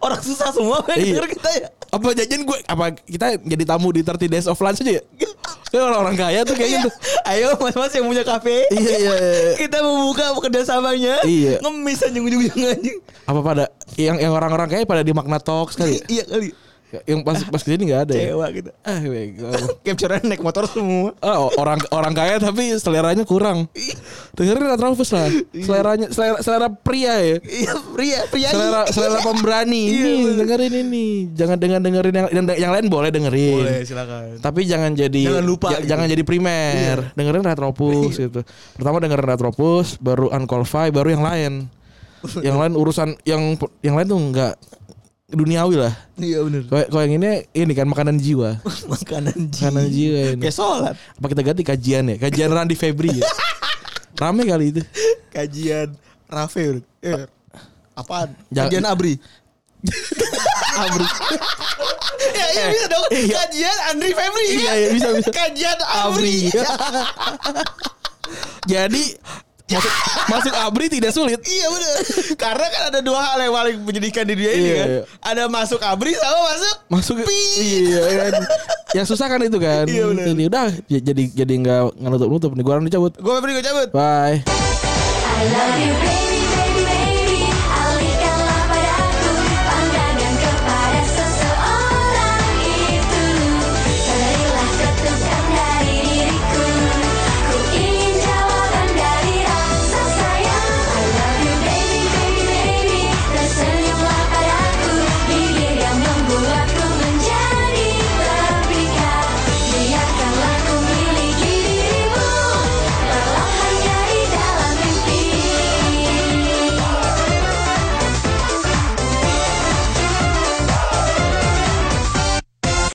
Orang susah semua Iya. kita ya? apa jajan gue apa kita jadi tamu di 30 days of lunch aja ya? Kayak orang-orang kaya tuh kayak gitu. Ayo mas-mas yang punya kafe. Iya iya. iya. Kita membuka kerjasamanya. Iya. Ngemis anjing ujung-ujung anjing. Apa pada yang yang orang-orang kaya pada di Magna Talks kali. ya? Iya kali. Yang pas pas ke sini nggak ada ya. Kecewa kita. Ah, (laughs) bego. Capture naik motor semua. Ah, orang orang kaya tapi seleranya kurang. Dengerin Retropus lah. Seleranya selera, selera pria ya. Iya, pria, pria. Selera selera pemberani. Iya, Ini dengerin ini. Jangan dengan dengerin yang yang, yang lain boleh dengerin. Boleh, silakan. Tapi jangan jadi Jangan lupa gitu. jangan jadi primer. Dengerin Retropus gitu. Pertama dengerin Retropus, baru Unqualified, baru yang lain. (laughs) yang lain urusan yang yang lain tuh enggak duniawi lah. Iya benar. Kalau yang ini ini kan makanan jiwa. (laughs) Makanan jiwa. Makanan jiwa ini. Kayak sholat. Apa kita ganti kajian ya? Kajian Randy Febri ya. (laughs) Rame kali itu. Kajian Rafael. Eh, apaan? Kajian Abri. (laughs) Abri. ya iya bisa dong. Kajian Andri Febri. Iya, iya, bisa, bisa. Kajian Abri. Jadi masuk masuk Abri tidak sulit. iya benar. Karena kan ada dua hal yang paling menyedihkan di dunia ini Iya, kan. iya. Ada masuk Abri sama masuk Masuk Pi. iya kan. Yang susah kan itu kan. Iya, benar. Ini udah jadi jadi nggak nggak nutup nutup nih. Gua orang dicabut. Gue Febri gue cabut. Bye. I love you, baby.